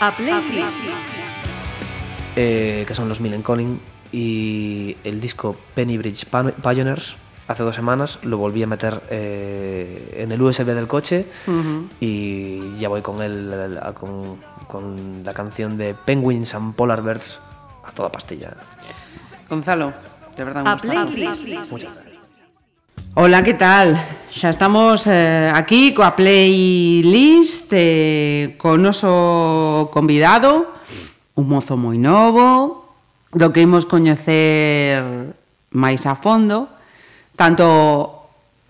A playlist. eh, que son los Millen Conning y el disco Penny Bridge Pioneers hace dos semanas lo volví a meter eh, en el USB del coche y ya voy con él a- con, con la canción de Penguins and Polar Bears a toda pastilla. Gonzalo, de verdad me A gusta. playlist. Ola, que tal? Xa estamos eh, aquí coa playlist eh, con noso convidado, un mozo moi novo, do que imos coñecer máis a fondo, tanto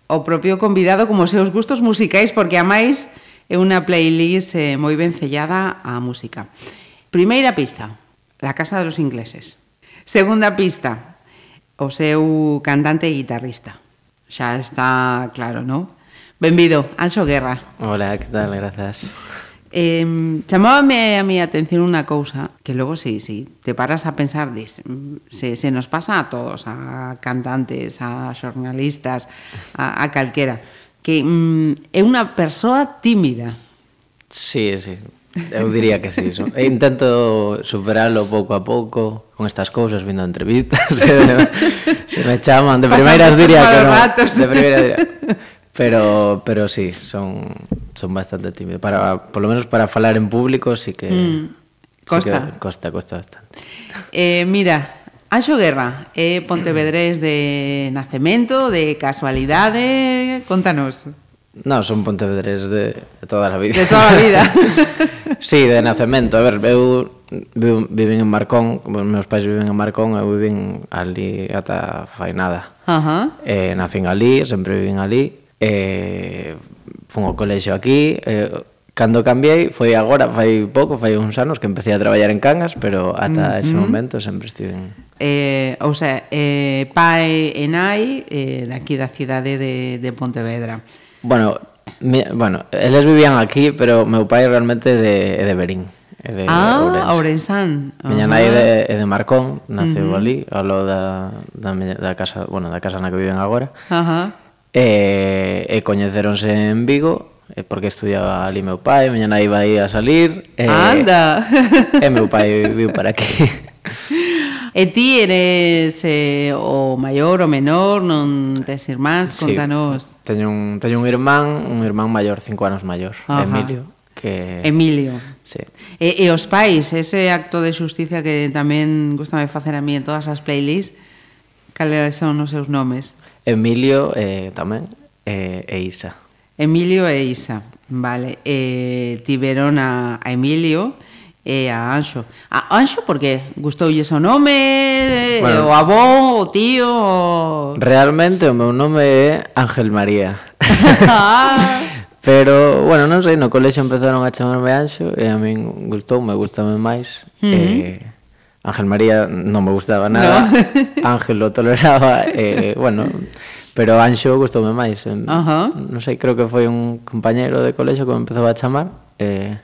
o propio convidado como os seus gustos musicais, porque a máis é unha playlist eh, moi ben sellada á música. Primeira pista, La Casa dos Ingleses. Segunda pista, o seu cantante e guitarrista xa está claro, non? Benvido, Anxo Guerra. Hola, que tal? Grazas. Eh, chamábame a mi atención unha cousa que logo si, si te paras a pensar dis, se, se nos pasa a todos a cantantes, a xornalistas a, a calquera que mm, é unha persoa tímida Sí, sí, Eu diría que sí, so. e intento superarlo pouco a pouco con estas cousas, vindo a entrevistas, se me chaman, de primeiras diría que no, de primeira diría. Pero pero sí, son son bastante tímido para por lo menos para falar en público sí que mm, costa. Sí que costa, costa bastante. Eh, mira, Anxo Guerra, é eh, pontevedrés de nacemento, de casualidade, contanos. No, son pontevedrés de, de toda a vida. De toda a vida. sí, de nacemento. A ver, eu vivo, viven en Marcón, bueno, meus pais viven en Marcón, eu viven ali ata fai nada. Uh -huh. eh, nacín ali, sempre vivín ali. Eh, fun ao colexio aquí. Eh, cando cambiei foi agora, fai pouco, fai uns anos que empecé a traballar en Cangas, pero ata mm-hmm. ese momento sempre estive en... Eh, ou sea, eh, pai e nai eh, daqui da cidade de, de Pontevedra. Bueno, mi, bueno, eles vivían aquí, pero meu pai realmente de, de Berín. É de ah, Ourensán. Miña nai é de, é de Marcón, naceu uh -huh. ali, ao lado da, da, da, casa, bueno, da casa na que viven agora. Ajá. Uh -huh. E, e coñeceronse en Vigo, porque estudiaba ali meu pai, miña nai iba aí a salir. E, Anda! E meu pai viu para aquí. E ti eres eh, o maior, o menor, non tes irmáns, sí. contanos. Teño un, teño un irmán, un irmán maior, cinco anos maior, Ajá. Emilio, que... Emilio. Sí. E, e os pais, ese acto de xusticia que tamén gustame facer a mí en todas as playlists, cales son os seus nomes? Emilio eh, tamén eh, e Isa. Emilio e Isa, vale. Eh, tiveron a, a Emilio e a Anxo. A Anxo porque gustoulle o nome, eh, bueno, o avó, o tío... O... Realmente o meu nome é Ángel María. Pero, bueno, non sei, no colexo empezaron a chamarme Anxo e a min gustou, me gustame máis. Uh -huh. eh, Ángel María non me gustaba nada, no. Ángel lo toleraba, eh, bueno, pero Anxo gustoume máis. Eh, uh -huh. Non sei, creo que foi un compañero de colexo que me empezou a chamar. Eh,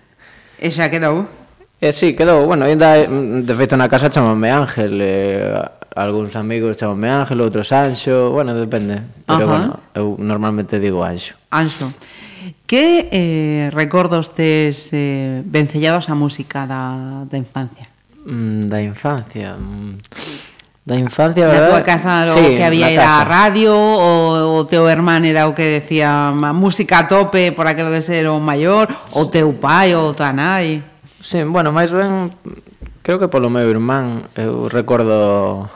e xa quedou. E eh, sí, quedou, bueno, ainda mm, de feito na casa chamame Ángel, eh, algúns amigos chamame Ángel, outros Anxo, bueno, depende, pero Ajá. bueno, eu normalmente digo Anxo. Anxo. Que eh, recordos tes eh, vencellados a música da, da infancia? Mm, da infancia... Mm. Da infancia, verdad? Na tua casa o sí, que había era a radio o, o teu irmán era o que decía música a tope por aquilo de ser o maior, o teu pai ou tua nai. Sí, bueno, máis ben creo que polo meu irmán eu recordo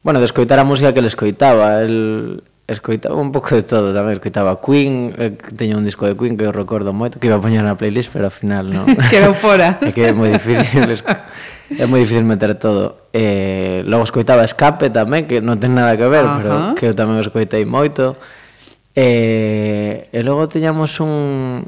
bueno, de escoitar a música que ele escoitaba, el escoitaba un pouco de todo tamén, escoitaba Queen, eh, teño un disco de Queen que eu recordo moito, que iba a poñer na playlist, pero ao final non. Quedou fora. é que é moi difícil, é moi difícil meter todo. Eh, logo escoitaba Escape tamén, que non ten nada que ver, uh -huh. pero que eu tamén escoitei moito. Eh, e logo teñamos un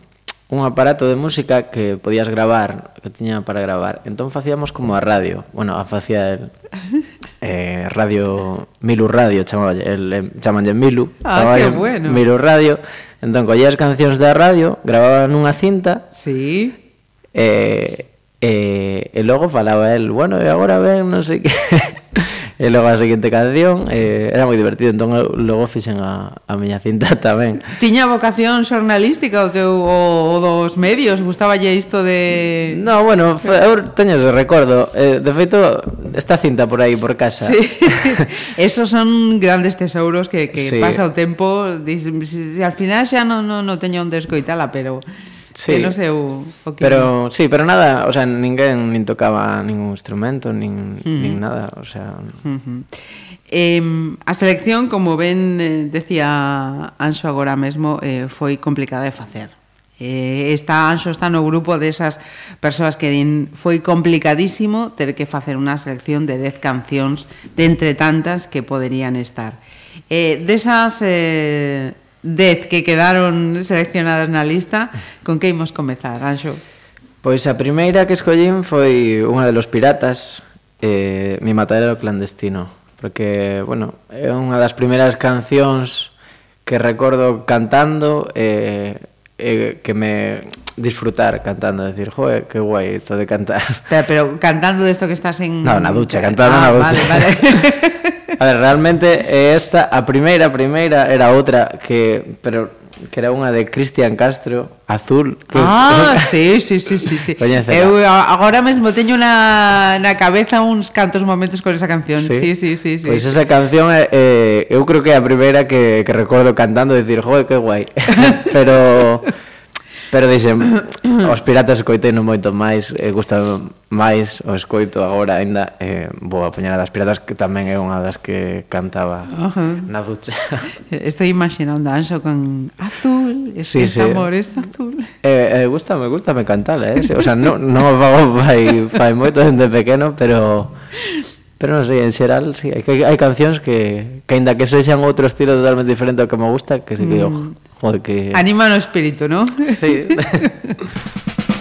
un aparato de música que podías gravar, que tiña para gravar. Entón facíamos como a radio. Bueno, a facía el, eh, radio Milu Radio, chamalle, el chamanlle Milu. Ah, que bueno. Milu Radio. Entón collías cancións da radio, grababan nunha cinta. Sí. Eh, eh, e logo falaba el, bueno, e agora ven, non sei que. e logo a seguinte canción eh, era moi divertido, entón eu logo fixen a, a miña cinta tamén. Tiña vocación xornalística o teu o, o dos medios? Gustaballe isto de... No, bueno, eu teño ese recordo. Eh, de feito, esta cinta por aí por casa. Sí. Esos son grandes tesouros que, que sí. pasa o tempo, dis, si, si, al final xa non, non, non teño onde escoitala, pero sí. que no seu o que... Pero, sí, pero nada, o sea, ninguén nin tocaba ningún instrumento, nin, uh -huh. nin nada, o sea... Uh -huh. Eh, a selección, como ben eh, decía Anxo agora mesmo, eh, foi complicada de facer. Eh, está Anxo está no grupo desas de persoas que din foi complicadísimo ter que facer unha selección de 10 cancións de entre tantas que poderían estar. Eh, desas de eh, 10 que quedaron seleccionadas na lista, con que imos comezar, Anxo? Pois a primeira que escollín foi unha de los piratas, eh, Mi matadero clandestino, porque, bueno, é unha das primeiras cancións que recordo cantando e eh, eh, que me disfrutar cantando, decir, joe, que guai isto de cantar. Pero, pero cantando desto que estás en... No, na ducha, cantando ah, na ducha. Vale, vale. A ver, realmente eh, esta, a primeira, a primeira era outra que, pero que era unha de Cristian Castro, azul. Que... Ah, sí, sí, sí, sí, sí. Eu agora mesmo teño na, na cabeza uns cantos momentos con esa canción. Sí, sí, sí, sí. sí. Pois esa canción eh, eh eu creo que é a primeira que, que recordo cantando e dicir, "Joder, que guai." pero Pero dixen, os piratas escoitei non moito máis, eh, gustan máis o escoito agora aínda eh, vou a poñer a das piratas que tamén é unha das que cantaba uh -huh. na ducha. Estou imaginando a Anxo con azul, ese sí, sí. amor é azul. Eh, eh, gusta, me gusta me cantala, eh? o sea, non no, no fago fai, fai moito dende pequeno, pero Pero non sei, en xeral, sí, hai, hai cancións que, que aínda que sexan outro estilo totalmente diferente ao que me gusta, que se que, mm. Joder, que... Anima no espíritu, ¿no? Sí.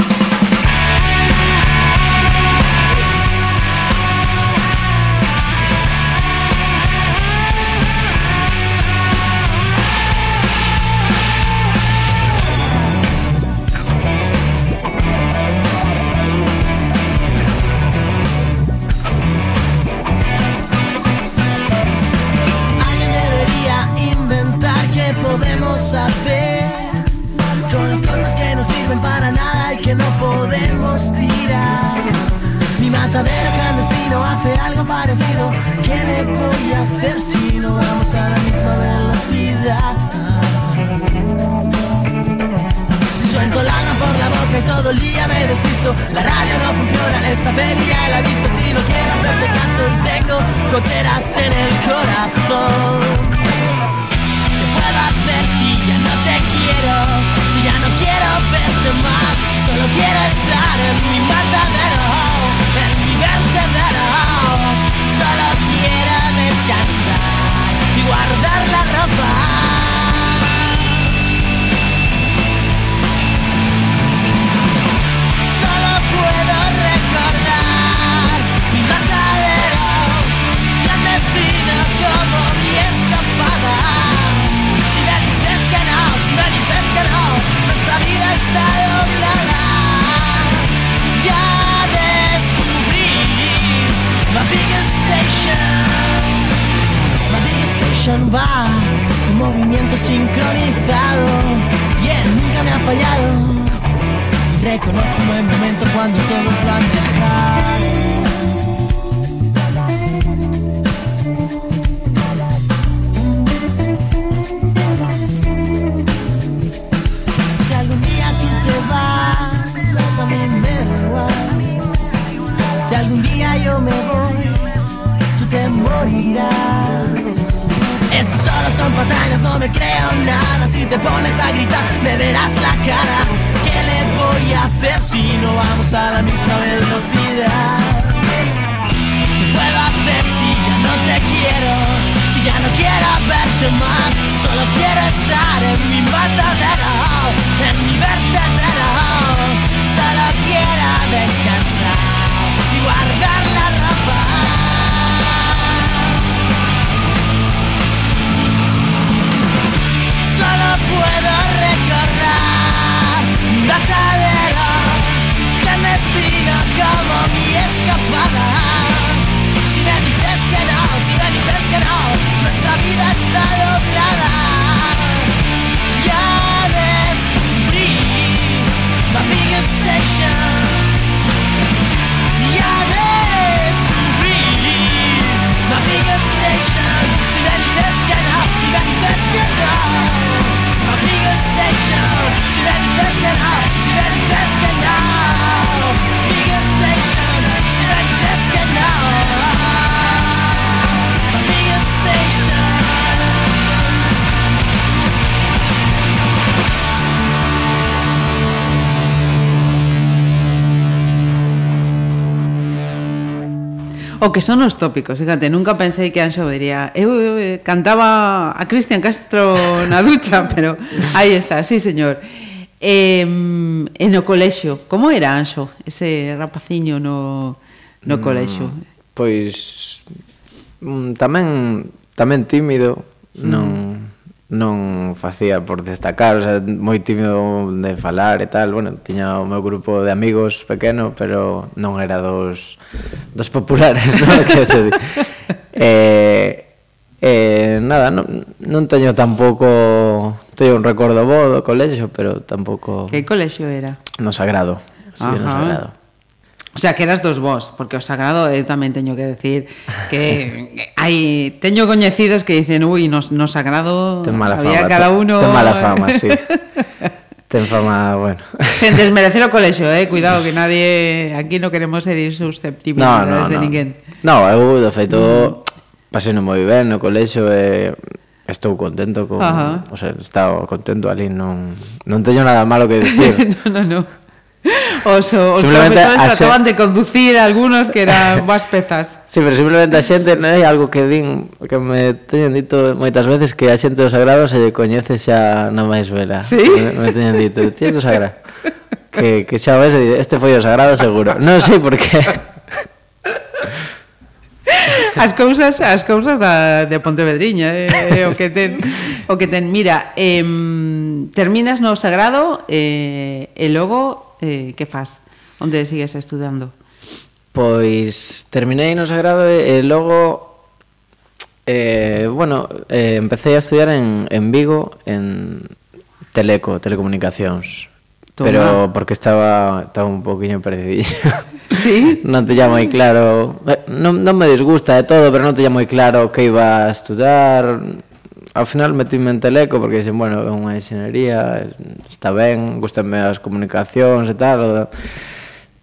O que son os tópicos, fíjate, nunca pensei que Anxo diría eu, eu, eu cantaba a Cristian Castro na ducha, pero aí está, sí señor. Eh, en o colexio, como era Anxo, ese rapaciño no, no mm, colexio? Pois, mm, pois tamén tamén tímido, mm. non non facía por destacar, o sea, moi tímido de falar e tal, bueno, tiña o meu grupo de amigos pequeno, pero non era dos, dos populares, non? que se di. eh, eh, nada, non, non teño tampouco, teño un recordo bo do colexo, pero tampouco... Que colexo era? No Sagrado, sí, Ajá. no Sagrado. O sea, que eras dos vos, porque o sagrado eu tamén teño que decir que hai teño coñecidos que dicen, "Ui, no, no sagrado ten mala había fama, cada uno." Ten, mala fama, sí. ten fama, bueno. Sen desmerecer o colexio, eh, cuidado que nadie aquí no queremos ser susceptibles no, no, de no. ninguén. No, eu de feito mm. pasei moi ben no colexio e eh, estou contento con, Ajá. o sea, estado contento ali, non non teño nada malo que dicir. no, no, no. Os, os simplemente a xente... trataban de conducir algunos que eran boas pezas. Sí, pero simplemente a xente non hai algo que din que me teñen dito moitas veces que a xente do sagrado se lle coñece xa na máis vela. Sí? Me, me teñen dito, ti do sagrado. Que, que xa ves, este foi o sagrado seguro. Non sei por qué. As cousas, as cousas da de Pontevedriña, é, eh, eh, o que ten, o que ten. Mira, eh, terminas no sagrado eh, e logo eh, que faz? Onde sigues estudando? Pois terminei no Sagrado e, e logo eh, bueno, eh, empecé a estudiar en, en Vigo en Teleco, Telecomunicacións. Toma. Pero porque estaba, estaba un poquinho perdido. Sí? non te moi claro... Eh, non, non me disgusta de todo, pero non te moi claro que iba a estudar ao final metime en teleco porque dixen, bueno, é unha enxenería, está ben, gustanme as comunicacións e tal,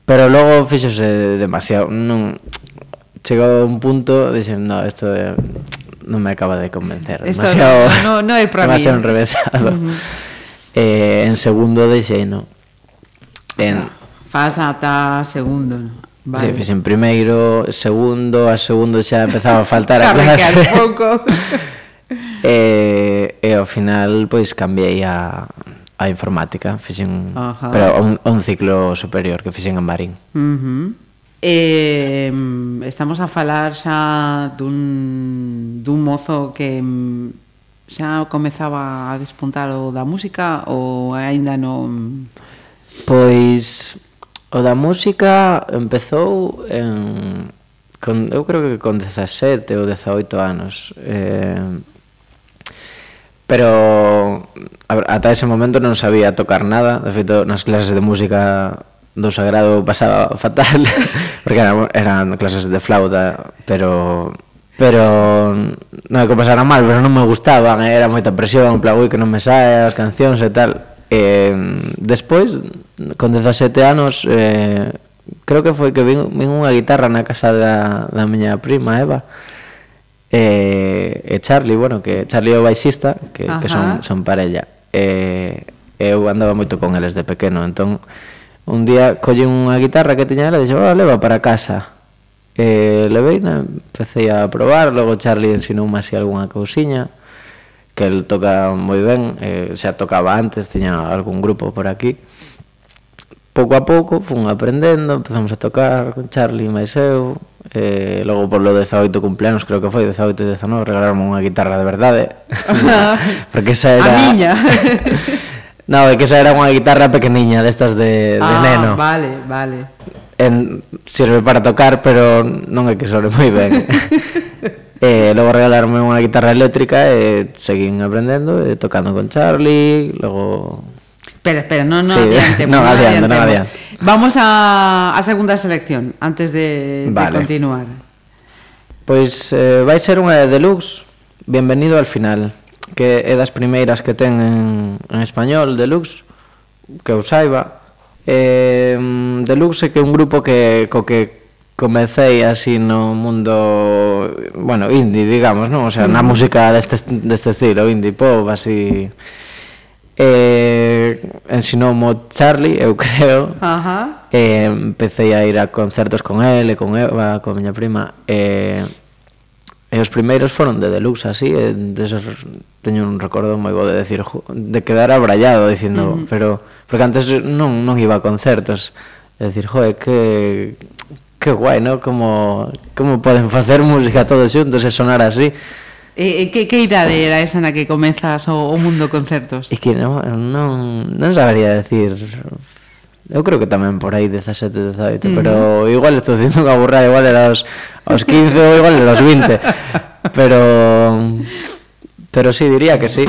pero logo fixose demasiado, non chegou a un punto, dixen, no, isto é, non me acaba de convencer, esto demasiado, no, no é para demasiado mí. enrevesado. Uh -huh. eh, en segundo deixei, no. En, o sea, ata segundo, no? Vale. Sí, fixen primeiro, segundo, a segundo xa empezaba a faltar a clase. un pouco. e, eh, e ao final pois cambiei a, a informática, fixen Ajá. pero un, un ciclo superior que fixen en Marín. Uh -huh. Eh, estamos a falar xa dun, dun mozo que xa comezaba a despuntar o da música ou aínda non... Pois o da música empezou en, con, eu creo que con 17 ou 18 anos. Eh, pero ata ese momento non sabía tocar nada, de feito nas clases de música do sagrado pasaba fatal, porque eran, eran clases de flauta, pero pero non é que pasara mal, pero non me gustaban, eh, era moita presión, en plan, ui, que non me sae as cancións e tal. eh, despois, con 17 anos, eh, creo que foi que vin, vin unha guitarra na casa da, da miña prima, Eva, e, e Charlie, bueno, que Charlie é o baixista, que, Ajá. que son, son parella. E, eu andaba moito con eles de pequeno, entón un día colle unha guitarra que tiña ela e dixo, oh, leva para casa. E levei, na, empecé a probar, logo Charlie ensinou-me así algunha cousiña, que el toca moi ben, eh, xa tocaba antes, tiña algún grupo por aquí, pouco a pouco fun aprendendo, empezamos a tocar con Charlie máis eu, eh, logo por lo 18 cumpleanos, creo que foi 18 e 19, regalarme unha guitarra de verdade. Porque esa era... A miña. no, é que esa era unha guitarra pequeniña destas de, de ah, neno. vale, vale. En, sirve para tocar, pero non é que sole moi ben. e eh, logo regalarme unha guitarra eléctrica e seguín aprendendo, e tocando con Charlie, logo Espera, espera, no, no, sí, adiante. non, adiante, non adiante. Vamos a, a segunda selección, antes de, vale. de continuar. Pois eh, vai ser unha de deluxe, Bienvenido al final, que é das primeiras que ten en, en español, deluxe, que eu saiba. Eh, deluxe é que é un grupo que, co que comecei así no mundo, bueno, indie, digamos, non? O sea, na mm. música deste, deste estilo, indie pop, así eh, ensinou Charlie, eu creo Ajá. eh, empecé a ir a concertos con él e con Eva, con miña prima eh, e os primeiros foron de deluxe así eh, e deses, teño un recordo moi bo de decir de quedar abrallado dicindo, uh -huh. pero porque antes non, non iba a concertos de decir, joe, que que guai, ¿no? Como como poden facer música todos xuntos e sonar así E, que, que idade era esa na que comezas o, o mundo concertos? É que non, non, non sabería decir Eu creo que tamén por aí 17, 18 uh -huh. Pero igual estou dicindo unha burra Igual era aos, aos 15 ou igual era aos 20 Pero Pero sí, diría que sí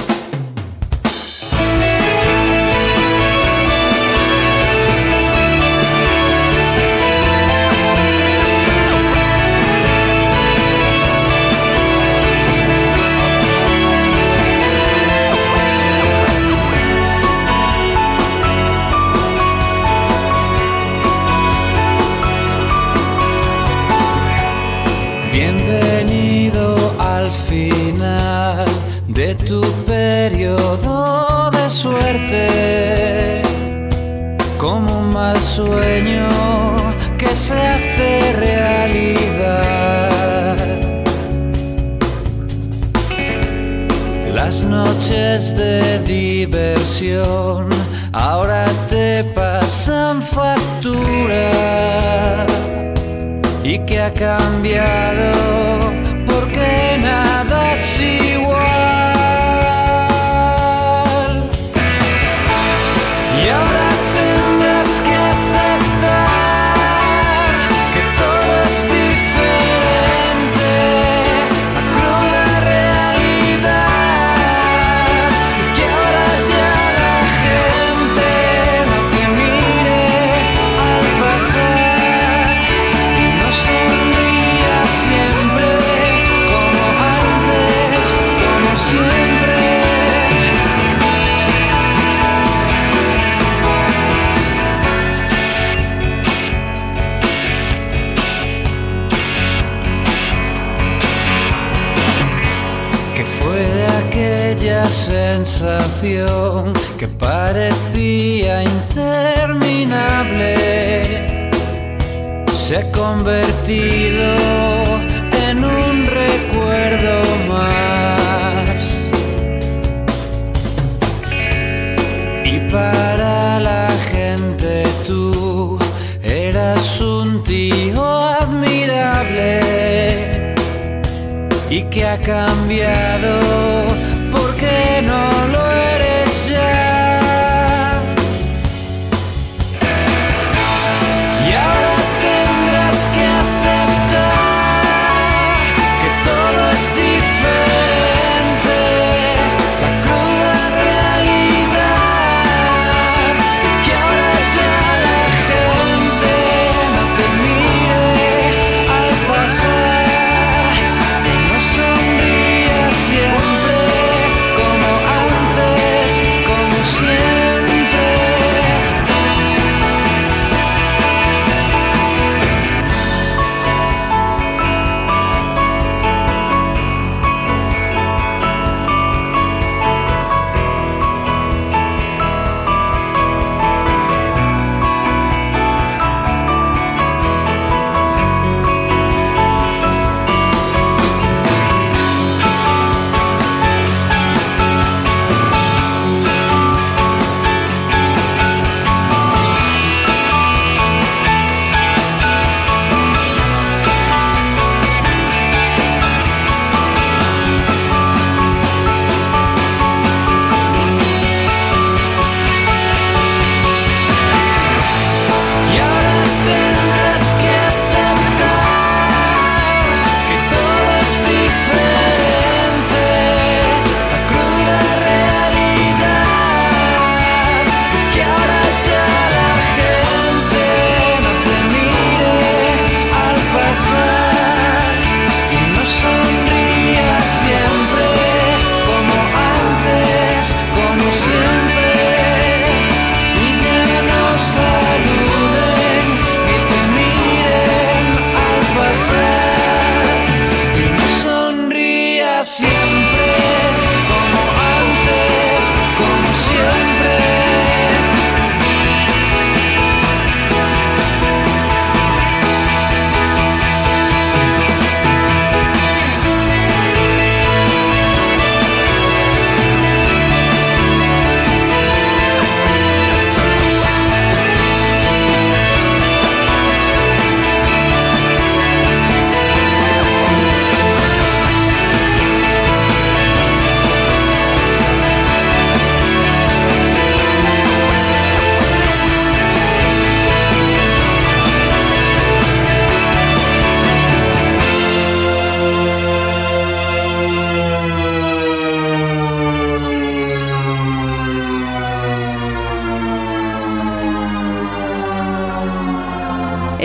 de diversión. Ahora te pasan factura y que ha cambiado que parecía interminable se ha convertido en un recuerdo más. Y para la gente tú eras un tío admirable y que ha cambiado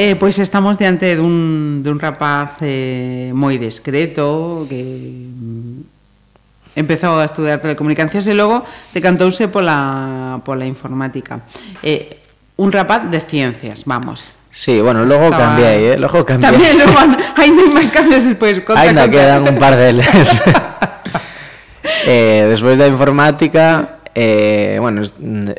Eh, pois estamos diante dun, dun rapaz eh, moi discreto que mm, empezou a estudiar telecomunicacións e logo decantouse pola, pola informática. Eh, un rapaz de ciencias, vamos. Sí, bueno, logo Estaba- cambiei, eh? Logo cambiei. Tamén logo ainda hai máis cambios despois. Conta, Ainda conta. quedan un par deles. eh, despois da informática, Eh, bueno,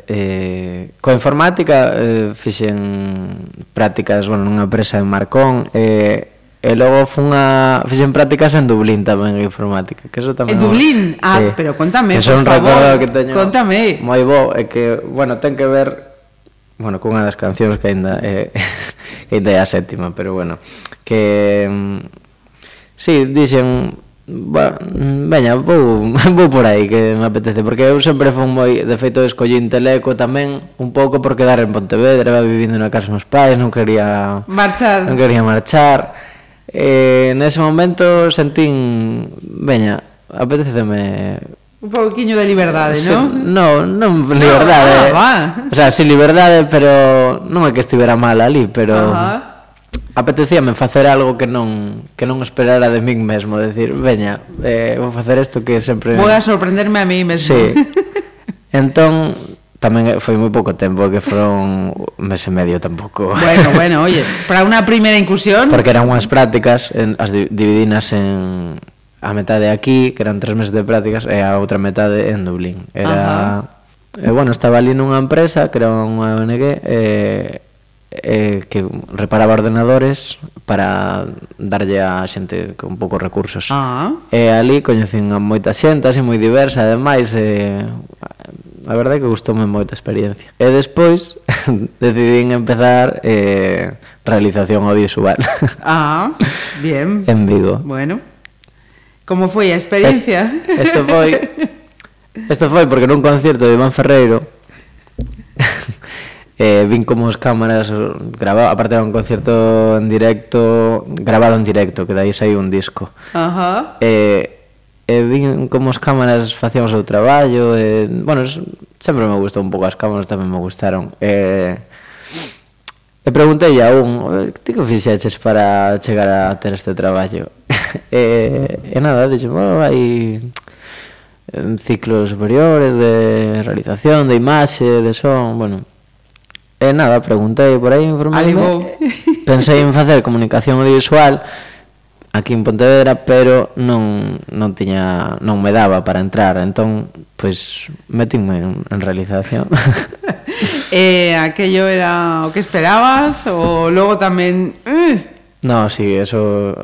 eh, coa informática eh, fixen prácticas, bueno, nunha empresa en Marcón, eh, E logo funha, fixen prácticas en Dublín tamén en informática, que eso tamén. En Dublín, ah, pero contame, Eso é un recordo que teño. Contame. Moi bo, é que, bueno, ten que ver bueno, cunha das cancións que aínda eh, que aínda é a sétima, pero bueno, que mm, Sí, dixen Ba, veña, vou, vou por aí que me apetece Porque eu sempre fui moi De feito, escollín Teleco tamén Un pouco por quedar en Pontevedra Iba vivindo na casa dos pais Non quería marchar Non quería marchar eh, Nese momento sentín Veña, apeteceme Un pouquiño de liberdade, Se, non? No, non liberdade. No, ah, va. O sea, sí liberdade, pero non é que estivera mal ali, pero Ajá apetecíame facer algo que non que non esperara de min mesmo, decir, veña, eh, vou facer isto que sempre Vou a sorprenderme a mí mesmo. Sí. Entón tamén foi moi pouco tempo que foron un mes e medio tampouco. Bueno, bueno, oye, para unha primeira incursión porque eran unhas prácticas en, as dividinas en a metade aquí, que eran tres meses de prácticas e a outra metade en Dublín. Era Ajá. E, bueno, estaba ali nunha empresa que era unha ONG e eh, eh, que reparaba ordenadores para darlle a xente con poucos recursos. Ah. E ali coñecín a moita xente, así moi diversa, ademais, eh, a verdade é que gustoume moita experiencia. E despois decidín empezar eh, realización audiovisual. ah, bien. En Vigo. Bueno. Como foi a experiencia? Isto foi Isto foi porque nun concerto de Iván Ferreiro eh, vin como as cámaras grababa, aparte era un concierto en directo, grabado en directo, que daí saiu un disco. Ajá. Eh, eh, vin como as cámaras facían o seu traballo, eh, bueno, sempre me gustou un pouco as cámaras, tamén me gustaron. Eh, e preguntei a un, eh, ti que fixeches para chegar a ter este traballo? e, eh, e nada, dixen, bueno, hai eh, ciclos superiores de realización, de imaxe, de son, bueno, E nada, preguntei por aí, Animou. informei Pensei en facer comunicación audiovisual aquí en Pontevedra, pero non non tiña non me daba para entrar, entón pois metínme en, en realización. eh, aquello era o que esperabas ou logo tamén... Uh, no, sí, eso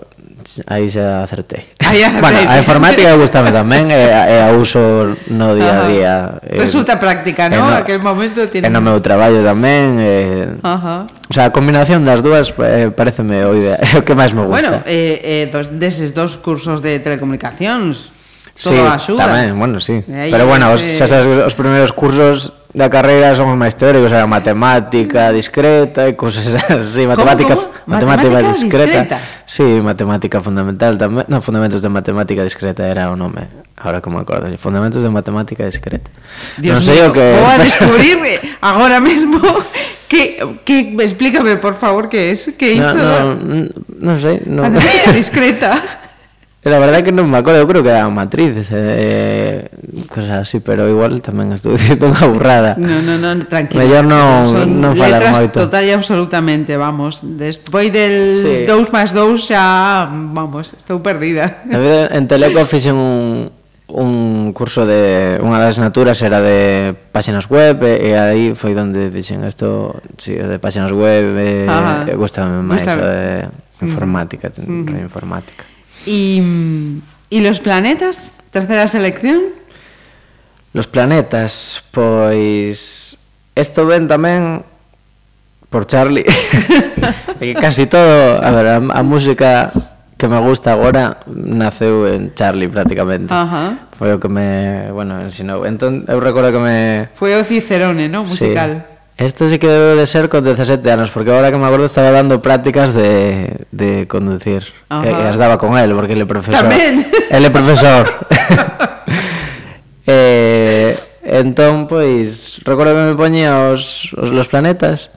Aí xa acertei. Aí acertei. bueno, a informática gustame tamén, e, e a uso no día Ajá. a día. Eh, Resulta práctica, ¿no? No, Aquel momento tiene... E no meu traballo tamén. eh Ajá. O sea, a combinación das dúas eh, pareceme o idea, o que máis me gusta. Bueno, eh, eh, dos, deses dos cursos de telecomunicacións, todo sí, axuda. tamén, bueno, sí. Eh, Pero bueno, os, xa sabes, os primeiros cursos da carreira son os máis teóricos, era matemática discreta e cousas así, matemática, matemática, Matemática discreta. discreta? Sí, matemática fundamental tamén, no, fundamentos de matemática discreta era o nome. Ahora como me acordo, fundamentos de matemática discreta. Dios non sei mío, o que vou a descubrir agora mesmo que, que explícame por favor que é eso, que No, iso. no, n- non sei, non. Matemática discreta. E la verdade que non me acordo, eu creo que eran matrices eh, cosas así, pero igual tamén estou dicindo unha burrada. No, no, no, tranquilo. Mellor non, Son non falar moito. Son letras total e absolutamente, vamos. Despois del sí. 2 máis 2 xa, vamos, estou perdida. En Teleco fixen un, un curso de unha das asignaturas era de páxinas web e, e aí foi onde dixen isto si, sí, de páxinas web e, e gustame máis Gusta... de informática, mm. informática. Y, y los planetas, ¿Tercera selección. Los planetas, pois isto ven tamén por Charlie. e casi todo, a ver, a, a música que me gusta agora naceu en Charlie prácticamente. Ajá. Foi o que me, bueno, ensinou. Entón eu recordo que me Foi o Cicerone, no, musical. Sí. Esto sí que debe de ser con 17 años, porque ahora que me acuerdo estaba dando prácticas de, de conducir. Que, eh, las daba con él, porque él es profesor. Tamén. Él é profesor. eh, entón, pois, que me poñía os, os los planetas,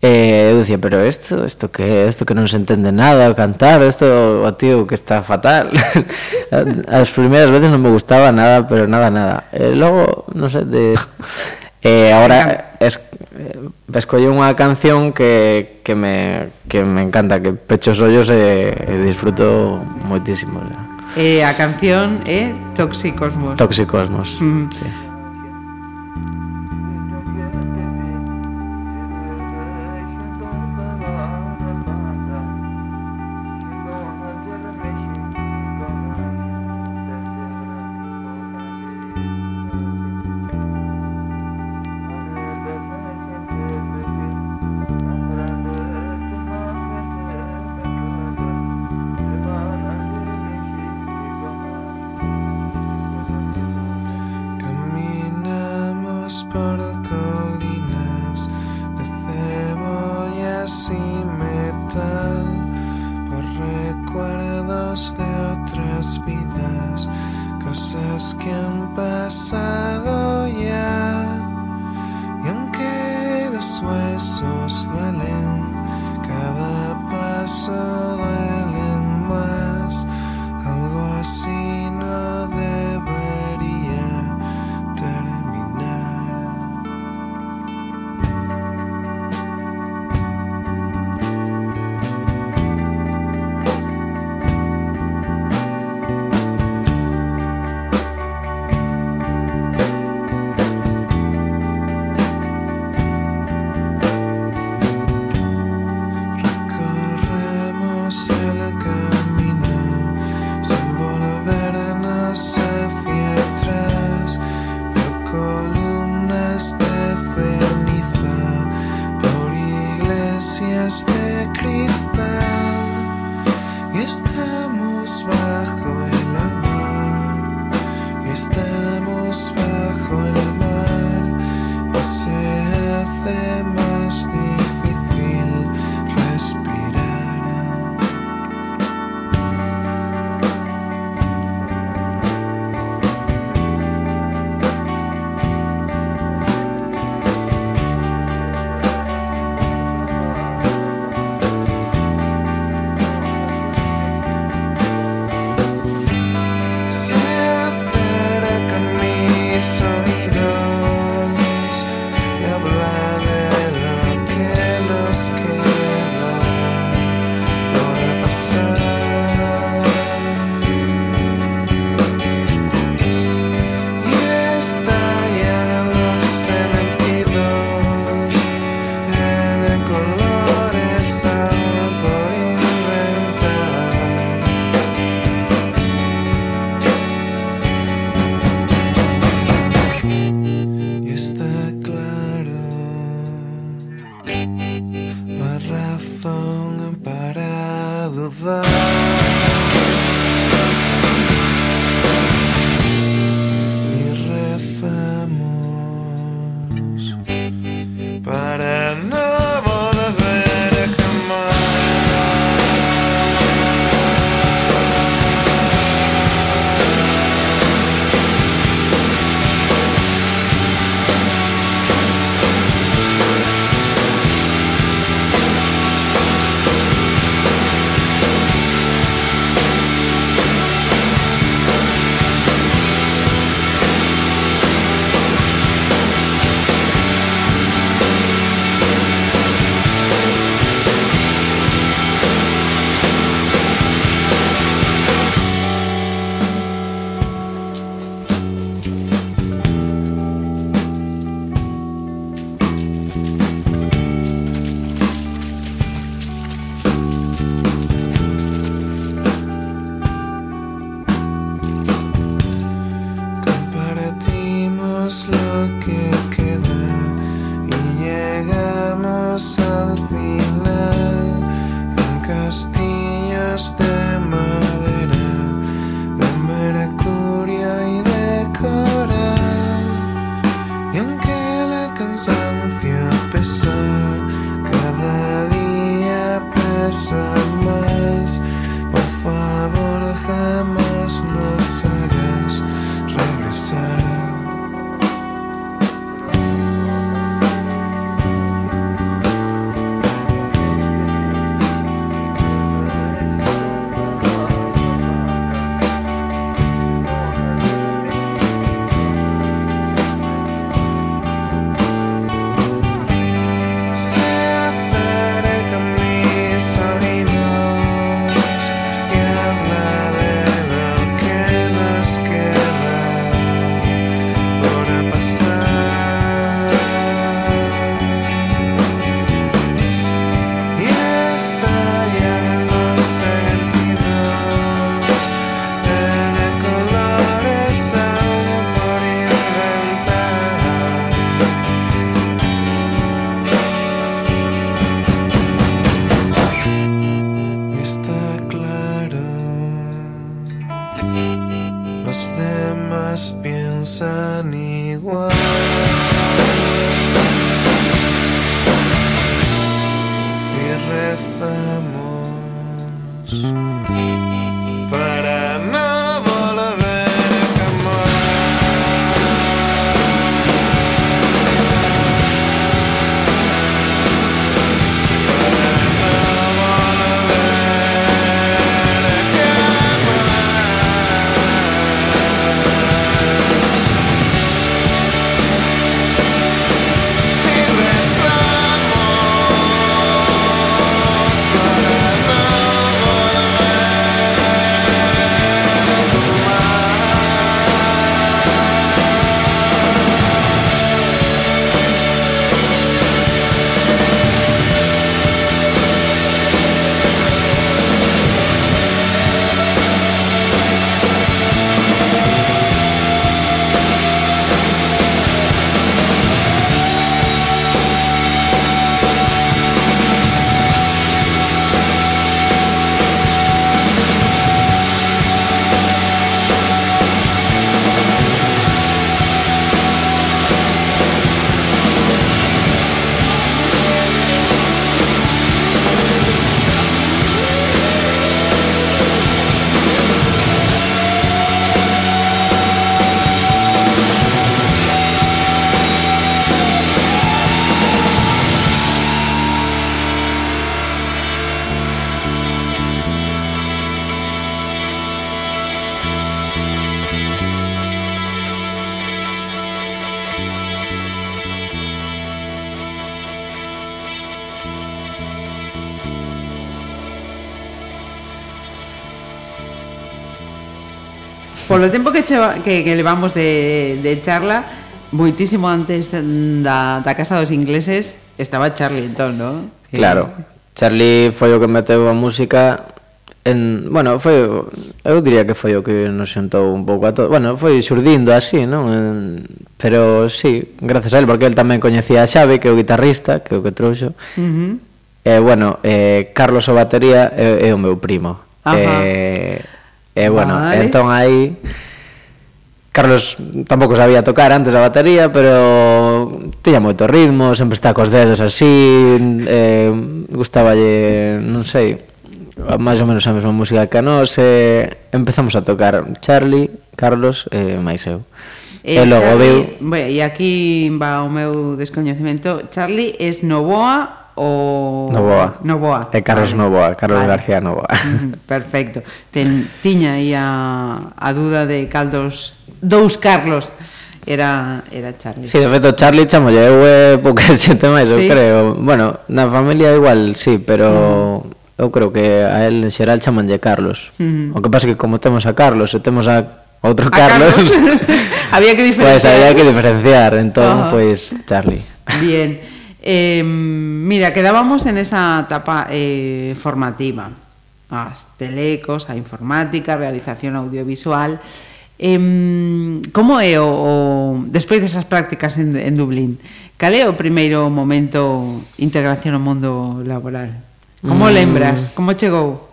E eh, pero isto, isto que isto que non se entende nada cantar, isto o oh, tío que está fatal. As primeiras veces non me gustaba nada, pero nada, nada. E eh, logo, non sei, de Eh, agora es, escolle unha canción que, que, me, que me encanta, que pecho os ollos e, e disfruto moitísimo. E eh, a canción é Toxicosmos. Toxicosmos, mm. sí. você. Polo tempo que, cheva, que, que levamos de, de charla, moitísimo antes da, da Casa dos Ingleses, estaba Charlie entón, non? Claro, Charlie foi o que meteu a música en, bueno, foi eu diría que foi o que nos sentou un pouco a todo. Bueno, foi xurdindo así, non? En, pero sí, gracias a él porque él tamén coñecía a Xavi, que é o guitarrista, que é o que trouxo. Uh -huh. E eh, bueno, eh Carlos o batería é, é o meu primo. Ajá. Eh, eh bueno, vale. entón aí Carlos tampouco sabía tocar antes a batería, pero tiña moito ritmo, sempre está cos dedos así, eh, gustaballe, non sei, máis ou menos a mesma música que a nos, eh, empezamos a tocar Charlie, Carlos e eh, máis eu. E, e logo Charlie, viu... Bueno, e aquí va o meu descoñecemento, Charlie es Novoa o Novoa. Novoa. E Carlos vale. Novoa, Carlos vale. García Novoa. Perfecto. Ten tiña aí a a duda de caldos dous Carlos era era Charlie. Si, sí, de feito Charlie chamolle eu é pouca xente máis, sí. eu creo. Bueno, na familia igual, sí, pero uh -huh. Eu creo que a él en xeral chamanlle Carlos. Uh -huh. O que pasa que como temos a Carlos e temos a outro ¿A Carlos, Carlos? Pois había que diferenciar. Pois pues, había que diferenciar, entón uh -huh. pois pues, Charlie. Bien. Eh, mira, quedábamos en esa etapa eh, formativa, as telecos, a informática, realización audiovisual. Eh, como é o, o despois desas prácticas en, en Dublín? Cal é o primeiro momento integración no mundo laboral? Como mm. lembras? Como chegou?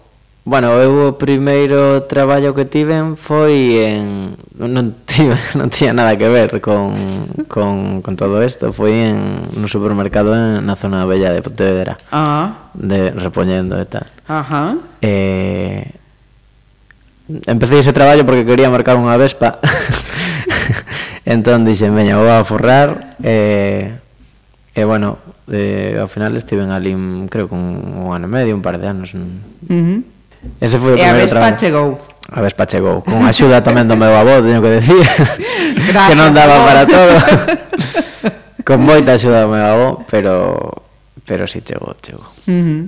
Bueno, eu o primeiro traballo que tiven foi en... Non, tive, non tiña nada que ver con, con, con todo isto. Foi en un supermercado en, na zona bella de Pontevedra. Ah. De, repoñendo e tal. Ajá. Eh, empecé ese traballo porque quería marcar unha vespa. entón dixen, veña, vou a forrar. E, eh, eh, bueno, eh, ao final estiven ali, creo, con un ano e medio, un par de anos. Uh -huh Ese foi o primeiro traballo. E a Vespa chegou. A Vespa chegou, con axuda tamén do meu avó, teño que decir, Gracias, que non daba para todo. con moita axuda do meu avó, pero pero si sí, chegou, chegou. Uh -huh.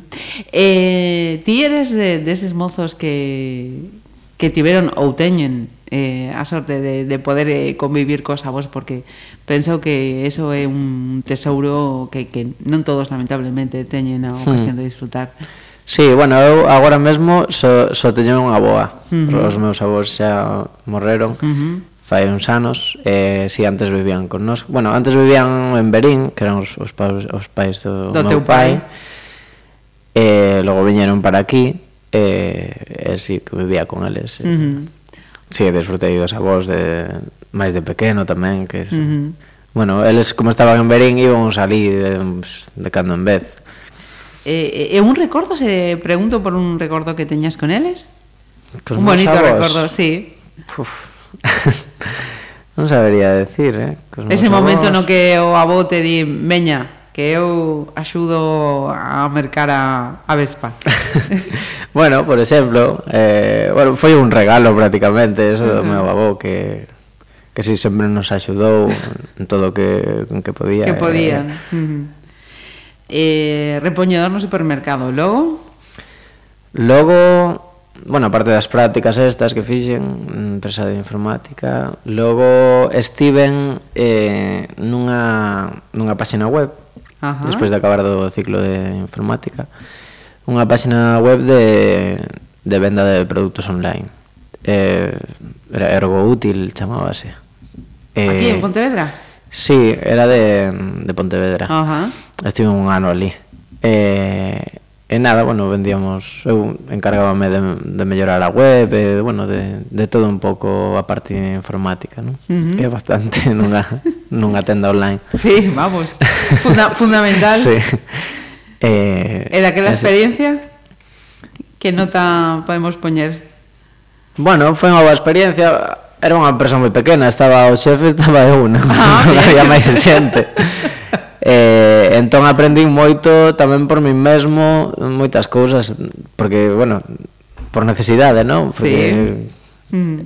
eh, ti eres de, deses mozos que que tiveron ou teñen eh, a sorte de, de poder eh, convivir cos avós porque penso que eso é un tesouro que, que non todos lamentablemente teñen a ocasión hmm. de disfrutar. Sí, bueno, eu agora mesmo só, so, só so teño unha boa. Uh -huh. Os meus avós xa morreron uh -huh. fai uns anos. Eh, si sí, antes vivían con nos. Bueno, antes vivían en Berín, que eran os, os, pais, os pais do, do meu teu pai. Eh, logo viñeron para aquí e eh, eh, sí, que vivía con eles. Eh. Uh -huh. Sí, desfrutei dos avós de máis de pequeno tamén, que es, uh -huh. Bueno, eles como estaban en Berín íbamos ali de, de cando en vez. E, e un recordo, se pregunto por un recordo que teñas con eles? Cos un bonito avós. recordo, sí. Uf. non sabería decir, eh? Cos Ese momento avós. no que o avó te di, meña, que eu axudo a mercar a, a Vespa. bueno, por exemplo, eh, bueno, foi un regalo prácticamente, eso do meu avó que que si sempre nos axudou en todo o que, en que podía. Que podía. Eh, uh -huh eh, repoñedor no supermercado. Logo? Logo, bueno, aparte das prácticas estas que fixen, empresa de informática, logo estiven eh, nunha, nunha páxina web, Ajá. despois de acabar do ciclo de informática, unha páxina web de, de venda de produtos online. Eh, era ergo útil, chamábase. Eh, Aquí, en eh, Pontevedra? Sí, era de, de Pontevedra. Ajá. Estive un ano ali. E, e nada, bueno, vendíamos... Eu encargábame de, de mellorar a web, e, bueno, de, de todo un pouco a parte informática, non? Uh -huh. Que é bastante nunha, nunha tenda online. Sí, vamos. Funda, fundamental. sí. Eh, e daquela experiencia, que nota podemos poñer? Bueno, foi unha boa experiencia. Era unha empresa moi pequena, estaba o xefe, estaba eu, non, ah, non había máis xente. Eh, entón aprendín moito tamén por mí mesmo moitas cousas porque, bueno, por necesidade, non? Porque sí. Mm.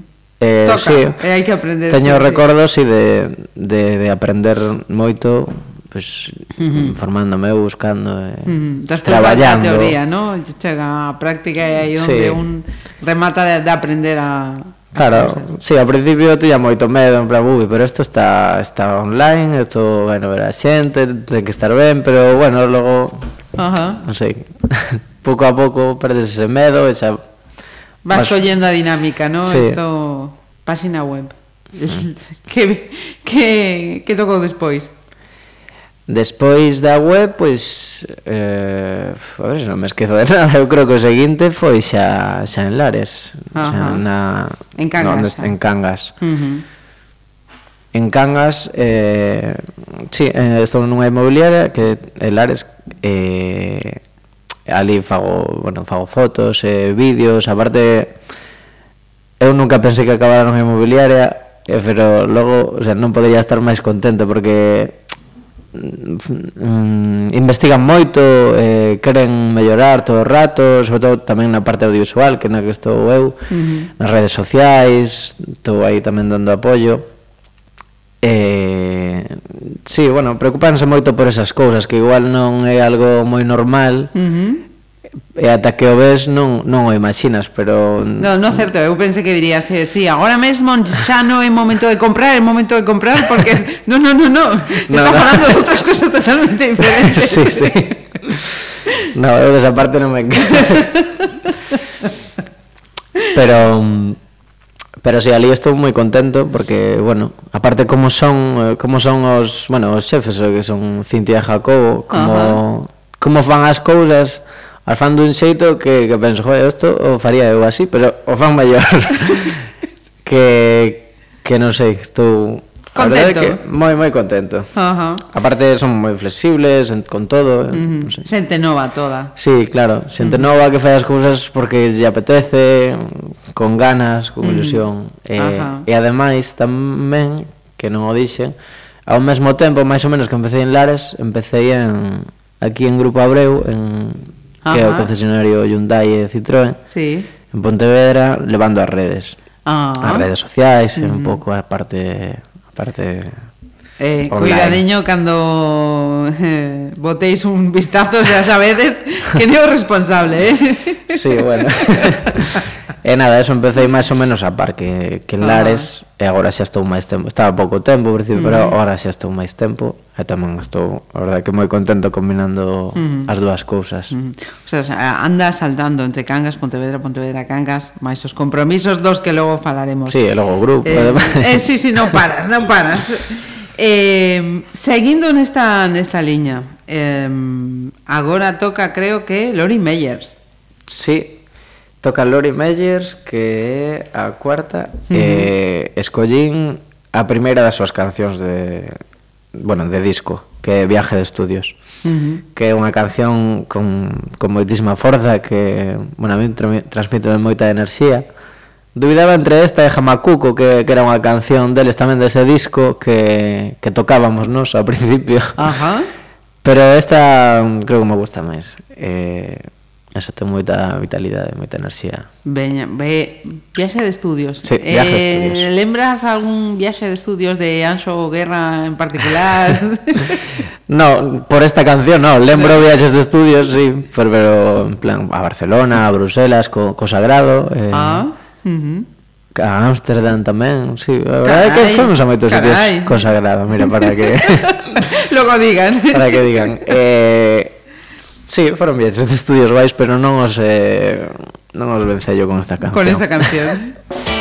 Eh, Toca, sí, e hai que aprender. Teño sí, recordos sí, de, de, de aprender moito pues, uh -huh. informándome, buscando eh, uh -huh. Traballando. Da teoría, ¿no? Chega a práctica e aí onde sí. un remata de, de aprender a Claro, sí, ao principio tiña moito medo, en plan, ui, pero isto está, está online, isto bueno, ver a xente, ten que estar ben, pero bueno, logo, Ajá. non sei, pouco a pouco perdes ese medo e xa... Vas, vas... collendo a dinámica, non? Sí. Esto, página web. que, que, que tocou despois? Despois da web, pois, eh, a ver, non me esquezo de nada, eu creo que o seguinte foi xa, xa en Lares, Ajá. xa na, en Cangas. No, eh. en Cangas. Uh -huh. En Cangas, eh, sí, eh, estou nunha inmobiliaria que en Lares eh, ali fago, bueno, fago fotos, eh, vídeos, aparte eu nunca pensei que acabara nunha inmobiliaria, eh, pero logo, o sea, non podería estar máis contento porque mm, investigan moito, eh, queren mellorar todo o rato, sobre todo tamén na parte audiovisual, que na que estou eu, uh -huh. nas redes sociais, estou aí tamén dando apoio. Eh, sí, bueno, preocupanse moito por esas cousas, que igual non é algo moi normal, uh -huh. E ata que o ves non, non o imaginas, pero... Non, non certo, eu pensei que dirías eh, sí, agora mesmo xa non é momento de comprar, é momento de comprar, porque... Non, non, non, non, no, está no. falando de outras cosas totalmente diferentes. Sí, sí. No, eu desa parte non me Pero... Pero si sí, ali estou moi contento porque, bueno, aparte como son eh, como son os, bueno, os xefes eh, que son Cintia e Jacobo, como, como fan as cousas, as fan dun xeito que, que penso, joder, isto o faría eu así, pero o fan maior que, que non sei, estou... Contento. Que moi, moi contento. Uh -huh. Aparte, son moi flexibles con todo. Uh -huh. non sei. Xente nova toda. Sí, claro. Xente uh -huh. nova que fai as cousas porque lle apetece, con ganas, con ilusión. Uh -huh. E, uh -huh. e ademais, tamén, que non o dixen, ao mesmo tempo, máis ou menos que empecé en Lares, empecé en, aquí en Grupo Abreu, en Ajá. que é o concesionario Hyundai e Citroën, sí. en Pontevedra, levando as redes. Ah. As redes sociais, uh -huh. un pouco a parte... A parte Eh, online. cuidadiño cando eh, botéis un vistazo xa sabedes que non é o responsable, eh? Sí, bueno. E nada, eso empecé máis ou menos a par que, que en Lares ah. e agora xa estou máis tempo. Estaba pouco tempo, por principio, pero agora xa estou máis tempo e tamén estou, a verdade, que moi contento combinando as dúas cousas. Mm. O sea, anda saltando entre Cangas, Pontevedra, Pontevedra, Cangas, máis os compromisos dos que logo falaremos. Sí, e logo o grupo, eh, además. Eh, sí, sí, non paras, non paras. Eh, seguindo nesta, nesta liña, eh, agora toca, creo que, Lori Meyers. Sí, Toca Lori Meyers, que é a cuarta, uh -huh. e escollín a primeira das súas cancións de bueno, de disco, que é Viaje de Estudios. Uh -huh. que é unha canción con, con moitísima forza que, bueno, a mí transmite moita enerxía Duvidaba entre esta e Jamacuco, que, que era unha canción deles tamén dese disco que, que tocábamos nos ao principio. Ajá. Pero esta creo que me gusta máis. Eh, Eso ten moita vitalidade, moita enerxía. Veña, ve, viaxe de estudios. Sí, viaxe de eh, estudios. Eh, lembras algún viaxe de estudios de Anxo Guerra en particular? no, por esta canción no, lembro viaxes de estudios, sí, pero, pero en plan a Barcelona, a Bruselas, co, co Sagrado. Eh, ah, uh -huh. A Ámsterdam tamén, sí, a verdade é que fomos a moitos sitios co Sagrado, mira, para que... Logo digan. para que digan. Eh, sí, foron viaxes de estudios vais, pero non os eh, non os vencello con esta canción. Con esta canción.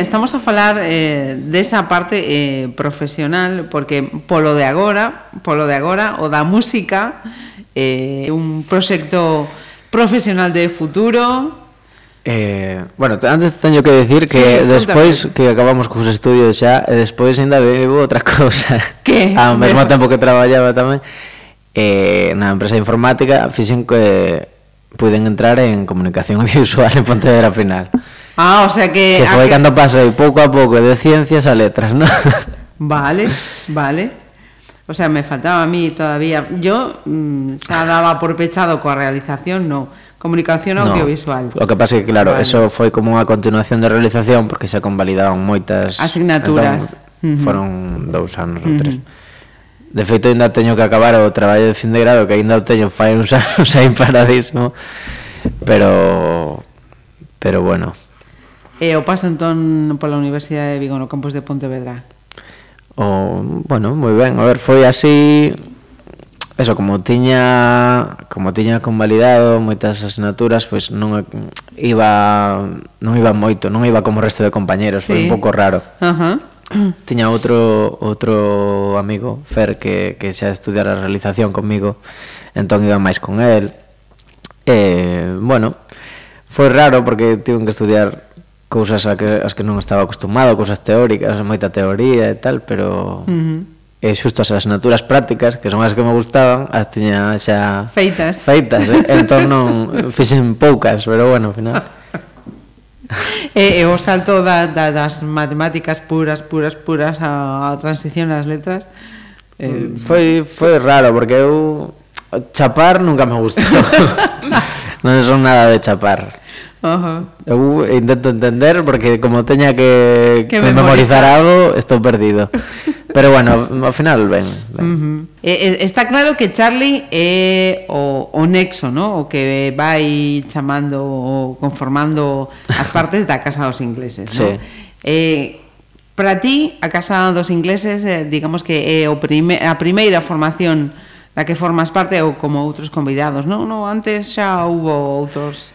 Estamos a falar eh, desa parte eh, profesional porque polo de agora, polo de agora o da música é eh, un proxecto profesional de futuro, Eh, bueno, antes teño que decir que sí, despois que acabamos cos estudios xa, e despois ainda bebo outra cousa. Que? Ao mesmo tempo que traballaba tamén eh, na empresa informática, fixen que puiden entrar en comunicación audiovisual en Pontevedra Final. Ah, o sea que... Que foi que... cando pasei pouco a pouco de ciencias a letras, non? Vale, vale. O sea, me faltaba a mí todavía. Yo mmm, xa daba por pechado coa realización, no. Comunicación no, audiovisual. O que pasa é que, claro, vale. eso foi como unha continuación de realización porque xa convalidaron moitas... Asignaturas. Entón, uh -huh. Foron dous anos uh -huh. ou tres. De feito, ainda teño que acabar o traballo de fin de grado que ainda o teño fai uns anos aí paradísimo. Pero... Pero bueno, E o paso entón pola Universidade de Vigo no campus de Pontevedra. O, bueno, moi ben, a ver, foi así eso, como tiña como tiña convalidado moitas asignaturas, pois non iba non iba moito, non iba como o resto de compañeros, sí. foi un pouco raro. Ajá. Tiña outro outro amigo, Fer, que, que xa estudiara realización comigo, entón iba máis con el. E, bueno, foi raro porque tiven que estudiar cousas a que, as que non estaba acostumado, cousas teóricas, moita teoría e tal, pero... Uh -huh e xusto as asignaturas prácticas, que son as que me gustaban, as tiña xa... Feitas. Feitas, eh? entón non fixen poucas, pero bueno, ao final... e, e o salto da, da, das matemáticas puras, puras, puras a, a transición ás letras... Eh, foi, foi raro, porque eu... Chapar nunca me gustou. non son nada de chapar. Ajá. Eu intento entender porque como teña que, que memorizar algo, estou perdido. Pero bueno, ao final ben. ben. Uh -huh. eh, está claro que Charlie é o, o nexo, ¿no? o que vai chamando ou conformando as partes da Casa dos Ingleses. ¿no? Sí. Eh, para ti, a Casa dos Ingleses, eh, digamos que é o prime, a primeira formación da que formas parte ou como outros convidados, non? No, antes xa houve outros...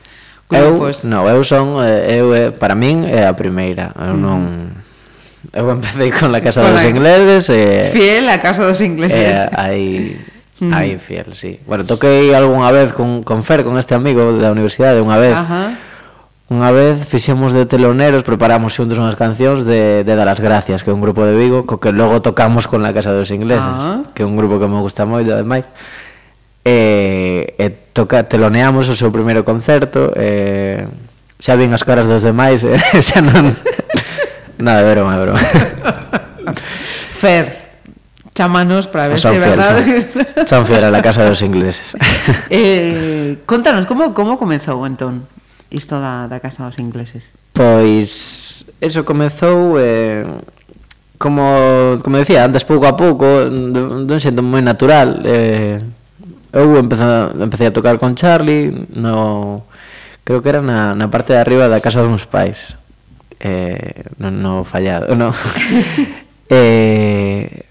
Eu, pois? non, eu son eh, eu eh, para min é a primeira. Eu mm. non eu empecé con la Casa con dos la... Ingleses e Fiel a Casa dos Ingleses. Eh, aí Mm. Aí fiel, sí. Bueno, toquei algunha vez con, con Fer, con este amigo da universidade, unha vez. Ajá. Unha vez fixemos de teloneros, preparamos xuntos unhas cancións de, de Dar as Gracias, que é un grupo de Vigo, co que logo tocamos con la Casa dos Ingleses, Ajá. que é un grupo que me gusta moito, ademais e, e toca, teloneamos o seu primeiro concerto e, xa vin as caras dos demais e, xa non nada, é broma, é broma. Fer chamanos para ver se é verdade son fiel a la casa dos ingleses. Eh, contanos, como, como comezou entón isto da, da casa dos ingleses? Pois, eso comezou eh, como, como decía antes pouco a pouco dun xento moi natural eh, eu empecé, empecé a tocar con Charlie no creo que era na, na parte de arriba da casa dos meus pais. Eh, no, no fallado no. eh,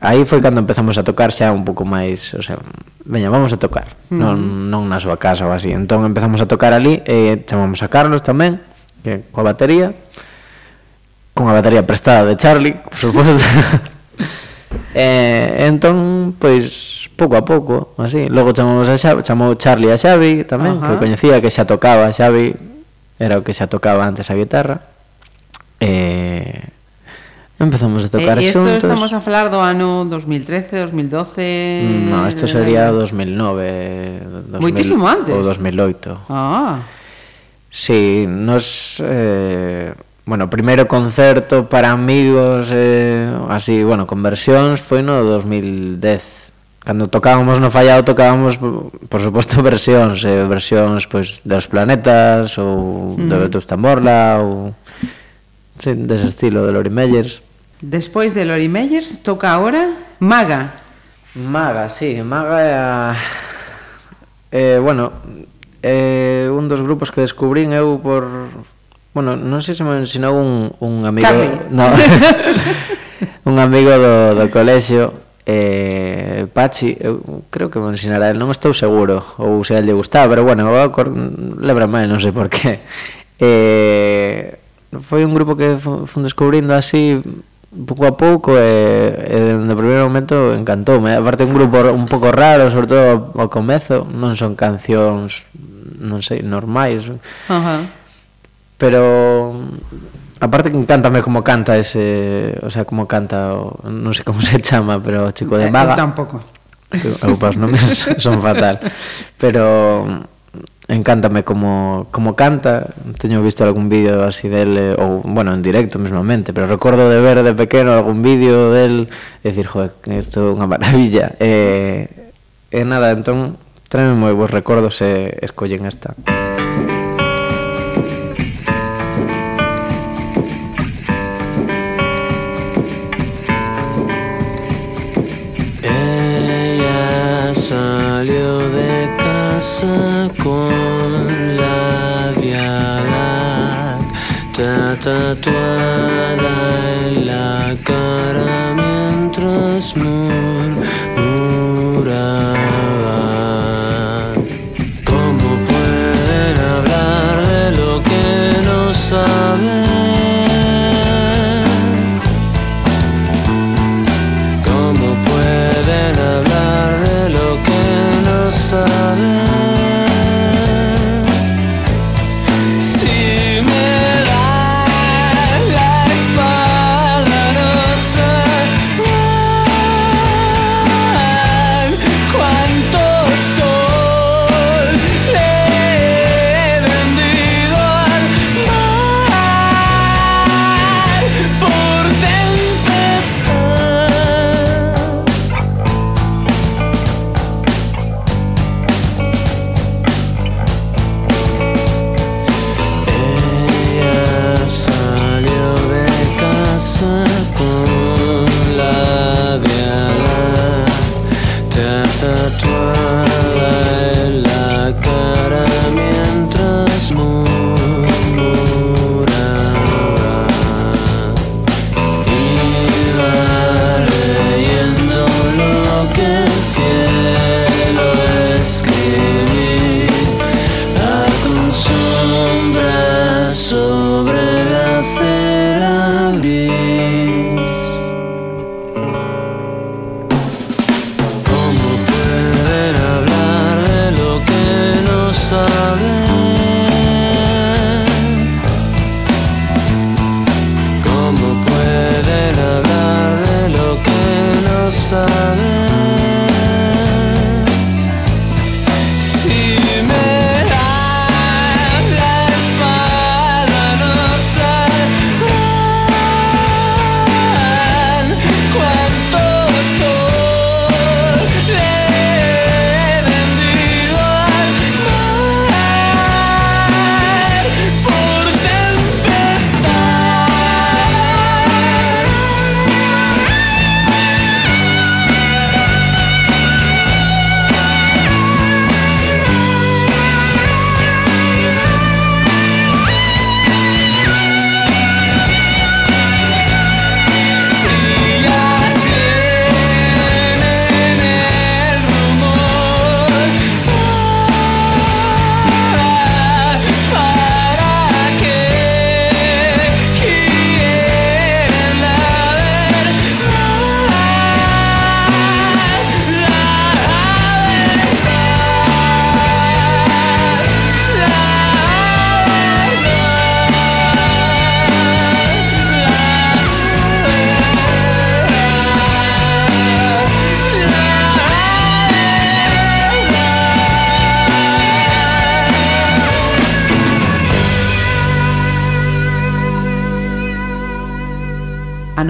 aí foi cando empezamos a tocar xa un pouco máis o sea, veña, vamos a tocar. Non, mm. non na súa casa ou así. Entón empezamos a tocar ali e chamamos a Carlos tamén que coa batería con a batería prestada de Charlie por suposto. Eh, entón, pois, pouco a pouco, así. Logo chamamos a Xavi, chamou Charlie a Xavi tamén, Ajá. que coñecía, que xa tocaba a Xavi, era o que xa tocaba antes a guitarra. Eh, empezamos a eh, tocar eh, xuntos. E isto estamos a falar do ano 2013, 2012... No, isto sería 2009... 2000, Moitísimo antes. Ou 2008. Ah. Sí, nos... Eh, Bueno, o primeiro concerto para amigos eh, así, bueno, conversións foi no 2010. Cando tocábamos no Fallado tocábamos por suposto versións, eh, versións pois pues, dos planetas ou mm. de Betus Tamborla ou sí, dese estilo de Lori Meyers. Despois de Lori Meyers toca agora Maga. Maga, sí, Maga é a... eh, bueno, eh, un dos grupos que descubrín eu por Bueno, non sei se me ensinou un, un amigo... Carmen. No, un amigo do, do colexio, eh, Pachi, eu creo que me ensinará, el, non estou seguro, ou se a lle gustaba, pero bueno, lembra mal, non sei por qué. Eh, foi un grupo que fun descubrindo así pouco a pouco e, e no primeiro momento encantoume. Aparte un grupo un pouco raro, sobre todo ao comezo, non son cancións, non sei, normais. Ajá. Uh -huh pero aparte que encántame como canta ese, o sea, como canta, o, non sei como se chama, pero Chico de eh, Maga. Eu tampouco. Eu para os nomes son fatal. Pero encántame como, como canta teño visto algún vídeo así del eh, ou, bueno, en directo mesmamente pero recordo de ver de pequeno algún vídeo del e decir, joder, isto é unha maravilla e, eh, e eh, nada, entón traeme moi bons recordos e eh, escollen esta Música pasa con la Vía Láctea tatuada en la cara mientras murmura?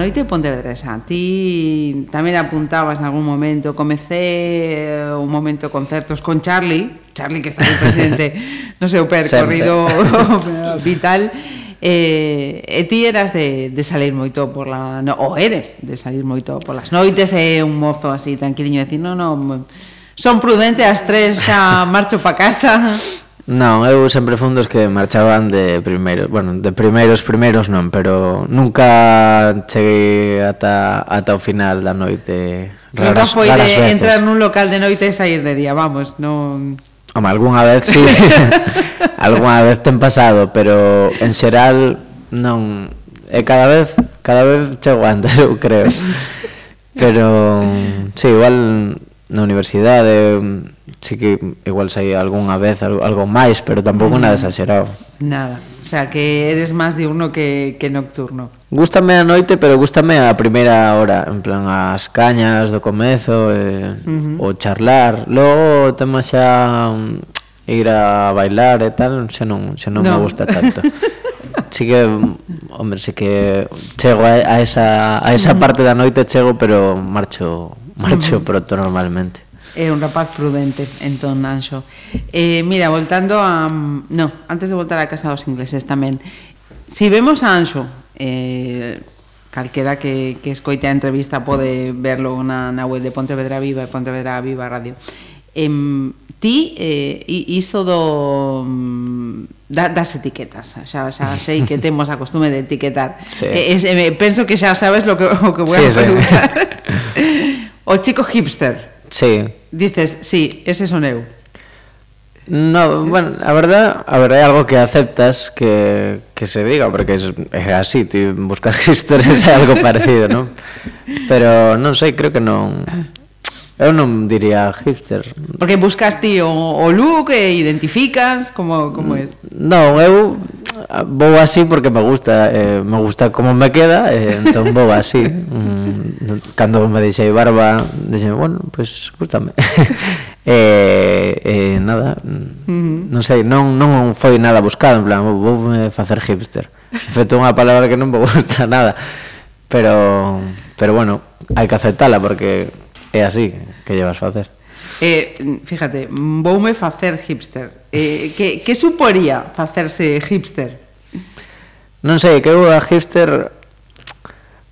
noite pontevedresa. Ti tamén apuntabas en algún momento, comecé eh, un momento concertos con Charlie, Charlie que está aí presente no seu percorrido vital, Eh, e ti eras de, de salir moito por la... No, o eres de salir moito por las noites e eh, un mozo así tranquiliño decir, no, no, son prudente as tres xa marcho pa casa Non, eu sempre fun dos que marchaban de primeiros, bueno, de primeiros primeiros non, pero nunca cheguei ata ata o final da noite. Raras, nunca foi de veces. entrar nun local de noite e sair de día, vamos, non Home, algunha vez sí. algunha vez ten pasado, pero en xeral non e cada vez cada vez chego antes, eu creo. Pero sí, igual na universidade sí que igual saía algunha vez algo máis, pero tampouco mm. nada exagerado. Nada, o sea, que eres máis diurno que, que nocturno. Gústame a noite, pero gústame a primeira hora, en plan as cañas do comezo, e, uh -huh. o charlar. Logo tema xa mm, ir a bailar e tal, xa non, xa non no. me gusta tanto. sí que, hombre, sí que chego a, a esa, a esa parte da noite chego, pero marcho, marcho uh -huh. pronto normalmente. É un rapaz prudente, entón, Anxo. Eh, mira, voltando a... No, antes de voltar á casa dos ingleses tamén. Si vemos a Anxo, eh, calquera que, que escoite a entrevista pode verlo na, na web de Pontevedra Viva e Pontevedra Viva Radio. Em, ti eh, iso do mm, da, das etiquetas xa, xa sei que temos a costume de etiquetar sí. e, e, penso que xa sabes lo que, o que voy sí, a preguntar sí. o chico hipster Sí, Dices, sí, ese son eu. No, bueno, a verdad, a ver, é algo que aceptas que, que se diga, porque es, é así, ti buscar historias é algo parecido, non? Pero non sei, creo que non Eu non diría hipster. Porque buscas ti o, o look e identificas como como es. Non, eu ah, vou así porque me gusta, eh, me gusta como me queda, eh, entón vou así. mm, cando me deixei barba, dixen, bueno, pois pues, gustame. eh, eh, nada, uh -huh. non sei, non, non foi nada buscado, en plan, vou, vou facer hipster. Feito unha palabra que non me gusta nada, pero pero bueno, hai que aceptala porque É así que llevas facer. Eh, fíjate, voume facer hipster. Eh, que, que suporía facerse hipster? Non sei, que eu a hipster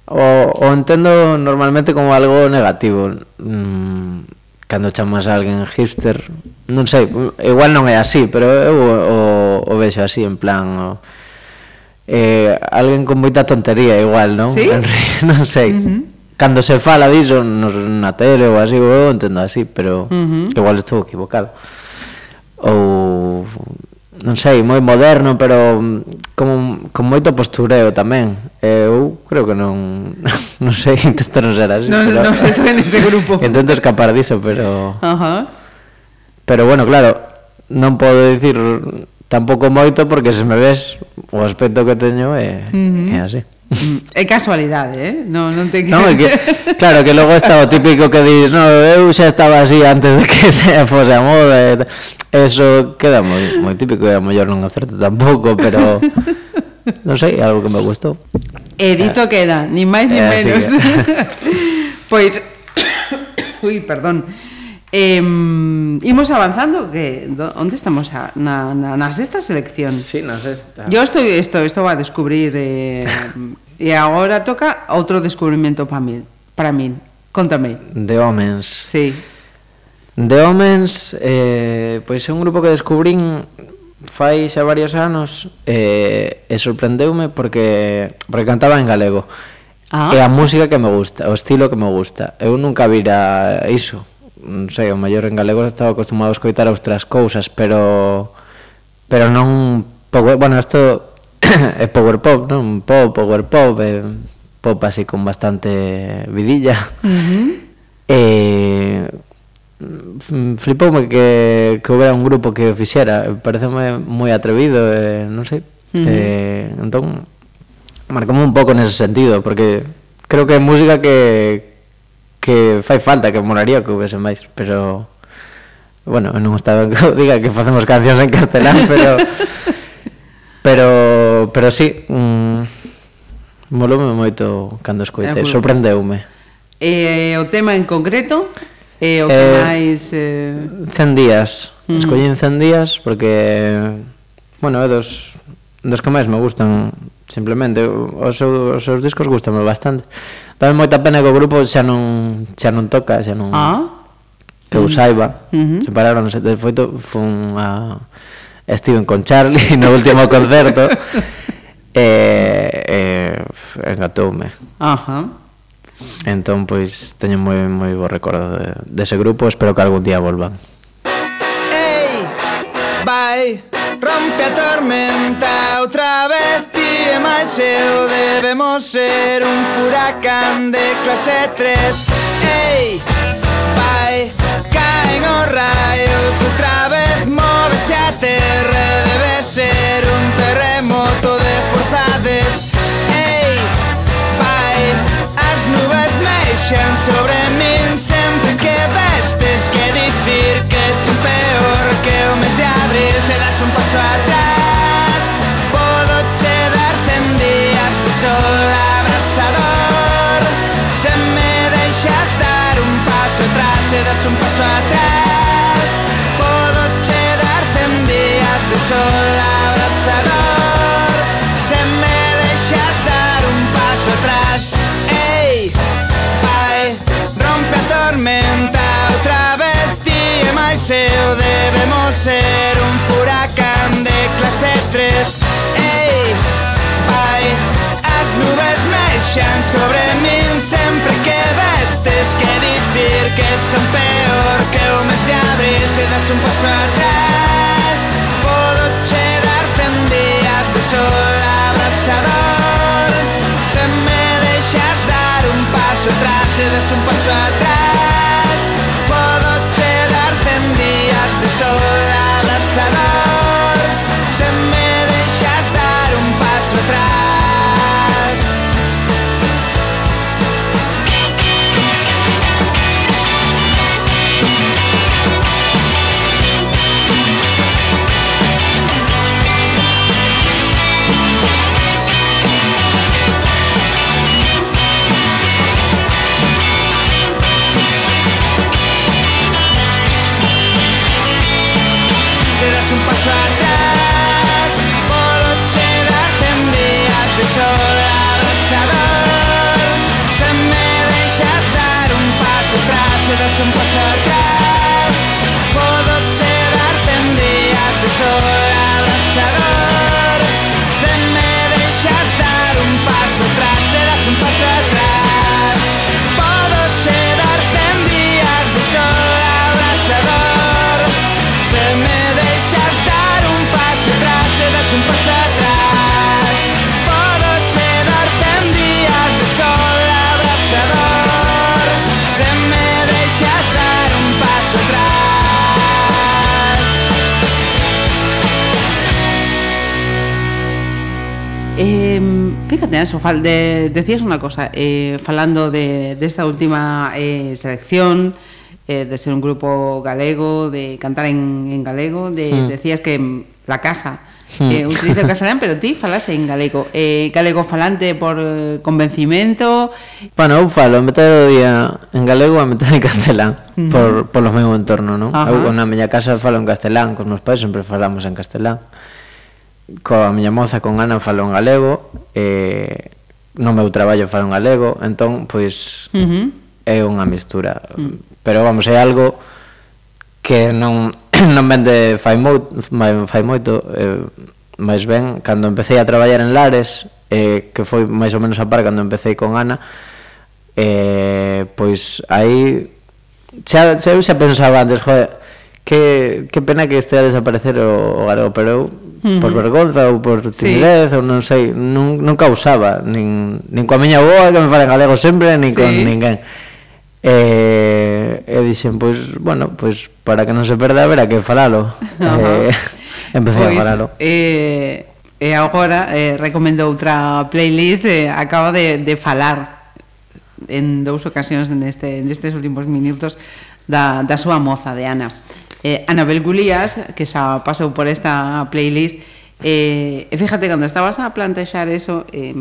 o, o entendo normalmente como algo negativo. Mm, cando chamas a alguén hipster, non sei, igual non é así, pero eu o, o vexo así, en plan... O, eh, alguén con moita tontería igual, non? ¿Sí? non sei. Uh -huh cando se fala diso nos, na tele ou así, eu entendo así, pero uh -huh. igual estou equivocado. Ou non sei, moi moderno, pero como con moito postureo tamén. Eu creo que non non sei, intento non ser así, no, pero non estou en ese grupo. intento escapar diso, pero Ajá. Uh -huh. Pero bueno, claro, non podo dicir tampouco moito porque se me ves o aspecto que teño é, uh -huh. é así. Mm, é casualidade, eh? Non, non ten que... Non, que claro, que logo está o típico que dis no, eu xa estaba así antes de que se fose a moda Eso queda moi, moi típico e a mellor non acerto tampouco, pero non sei, algo que me gustou. Edito eh, queda, ni máis ni eh, menos. que... Pois, ui, perdón. Eh, imos avanzando que do, onde estamos a, na, na, na sexta selección. Sí, na sexta. Yo estou isto isto a descubrir eh, e agora toca outro descubrimento para mí, para min. Contame. De homens. Sí. De homens eh, pois é un grupo que descubrín fai xa varios anos eh, e sorprendeume porque, porque cantaba en galego. Ah. É a música que me gusta, o estilo que me gusta. Eu nunca vira iso non sei, o maior en galego estaba acostumado a escoitar outras cousas, pero pero non power, bueno, isto é power pop, non? Pop, power pop, é pop así con bastante vidilla. Uh -huh. Eh, flipoume que, que houbera un grupo que o fixera pareceme moi atrevido e, non sei uh -huh. eh, entón marcoume un pouco nese sentido porque creo que é música que, que fai falta que moraría que houvese máis, pero bueno, non está ben que eu diga que facemos cancións en castelán, pero pero pero sí, mm, molome moito cando escoitei, sorprendeume. Eh, o tema en concreto é eh, o que eh, máis eh... 100 días. Uh -huh. Escollín 100 días porque bueno, é dos dos que máis me gustan simplemente os, seu, os seus discos gustame bastante. Dame moita pena que o grupo xa non xa non toca, xa non ah. que eu mm. saiba. Mm-hmm. Uh -huh. Separaron, de feito fun a Steven con Charlie no último concerto. e eh, eh, engatoume. Ajá. Entón, pois, teño moi moi bo recordo de, dese de grupo, espero que algún día volvan. Ei, vai, rompe a tormenta máis eu debemos ser un furacán de clase 3 Ei, vai, caen os raios outra vez Móvese a terra Debe ser un terremoto de forzades Ei, vai, as nubes mexan sobre min sempre que vestes Que dicir que son peor que o mes de abril. Se das un paso atrás. sol abrasador Se me deixas dar un paso atrás Se das un paso atrás Podo che dar cen días de sol abrasador Se me deixas dar un paso atrás Ei, vai, rompe a tormenta outra vez Ti e máis eu debemos ser un furacán de clase 3 nubes mexan sobre min sempre que vestes. Que dicir que son peor que o mes de abril Se das un paso atrás. Podo che dar cen días de sol abrasador. Se me deixas dar un paso atrás Se das un paso atrás. pasan para atrás. Eh, fíjate, eso, fal de, decías una cosa, eh, falando de, de, esta última eh, selección, eh, de ser un grupo galego, de cantar en, en galego, de, mm. decías que la casa, mm. utiliza castelán, pero ti falas en galego. Eh, galego falante por eh, convencimento? Bueno, eu falo a metade do día en galego a metade en castelán, hmm. por, por lo meu entorno, non? Eu na miña casa falo en castelán, cos meus pais sempre falamos en castelán coa miña moza con Ana falo en galego e no meu traballo falo en galego entón pois uh -huh. é unha mistura uh -huh. pero vamos é algo que non non vende fai moito, fai moito eh, máis ben cando empecé a traballar en Lares eh, que foi máis ou menos a par cando empecé con Ana eh, pois aí xa, xa, xa pensaba antes joder, que, que pena que este a desaparecer o, o galego, pero eu, uh -huh. por vergonza ou por timidez, sí. ou non sei, nun, nunca usaba, nin, nin coa miña boa que me fala galego sempre, nin sí. con ninguén. E, e dixen, pois, bueno, pois para que non se perda, verá que falalo. Uh -huh. Empecé pois, a falalo. Eh, e agora eh, recomendo outra playlist, eh, acaba de, de falar en dous ocasións neste, nestes últimos minutos da, da súa moza, de Ana eh, Anabel Gulías, que xa pasou por esta playlist, eh, e fíjate, cando estabas a plantexar eso, eh,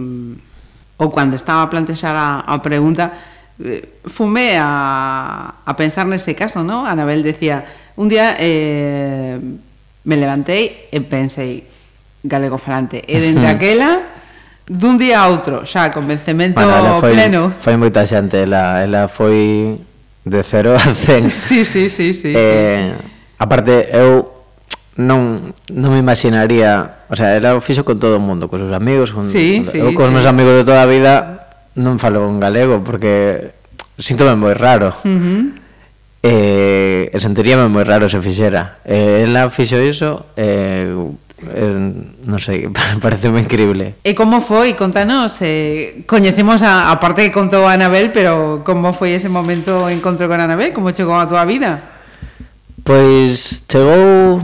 ou cando estaba a plantexar a, a pregunta, eh, fumé a, a pensar nese caso, ¿no? Anabel decía, un día eh, me levantei e pensei, galego falante, e dende aquela dun día a outro, xa, convencemento bueno, foi, pleno. Foi moita xente, ela, ela foi de 0 a 100. Sí, sí, sí, sí. Eh, sí. aparte eu non non me imaginaría, o sea, era o fixo con todo o mundo, cos seus amigos, con, sí, sí, eu cos sí. meus amigos de toda a vida non falo en galego porque síntome moi raro. Uh -huh. Eh, sentiríame moi raro se fixera. Eh, ela fixo iso, eh, Eh, non sei, parece moi increíble. Eh, e como foi? Contanos, eh, coñecemos a, a parte que contou Anabel, pero como foi ese momento o encontro con Anabel? Como chegou a túa vida? Pois chegou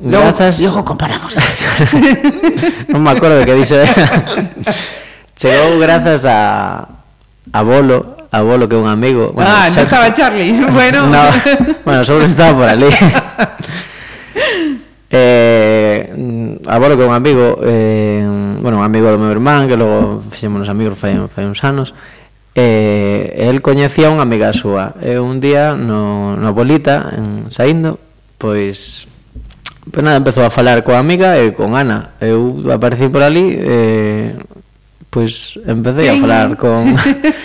Logo, grazas... logo comparamos Non me acordo que dixo Chegou grazas a a Bolo a Bolo que é un amigo bueno, Ah, xa... non estaba Charlie Bueno, no, bueno sobre estaba por ali Eh, agora que un amigo eh, Bueno, un amigo do meu irmán Que logo fixémonos amigos fai, fai uns anos. Eh, El coñecía unha amiga súa. E un día no, no Bolita en, Saindo Pois Pois nada, empezou a falar coa amiga e con Ana. Eu apareci por ali eh, Pois empecé a falar con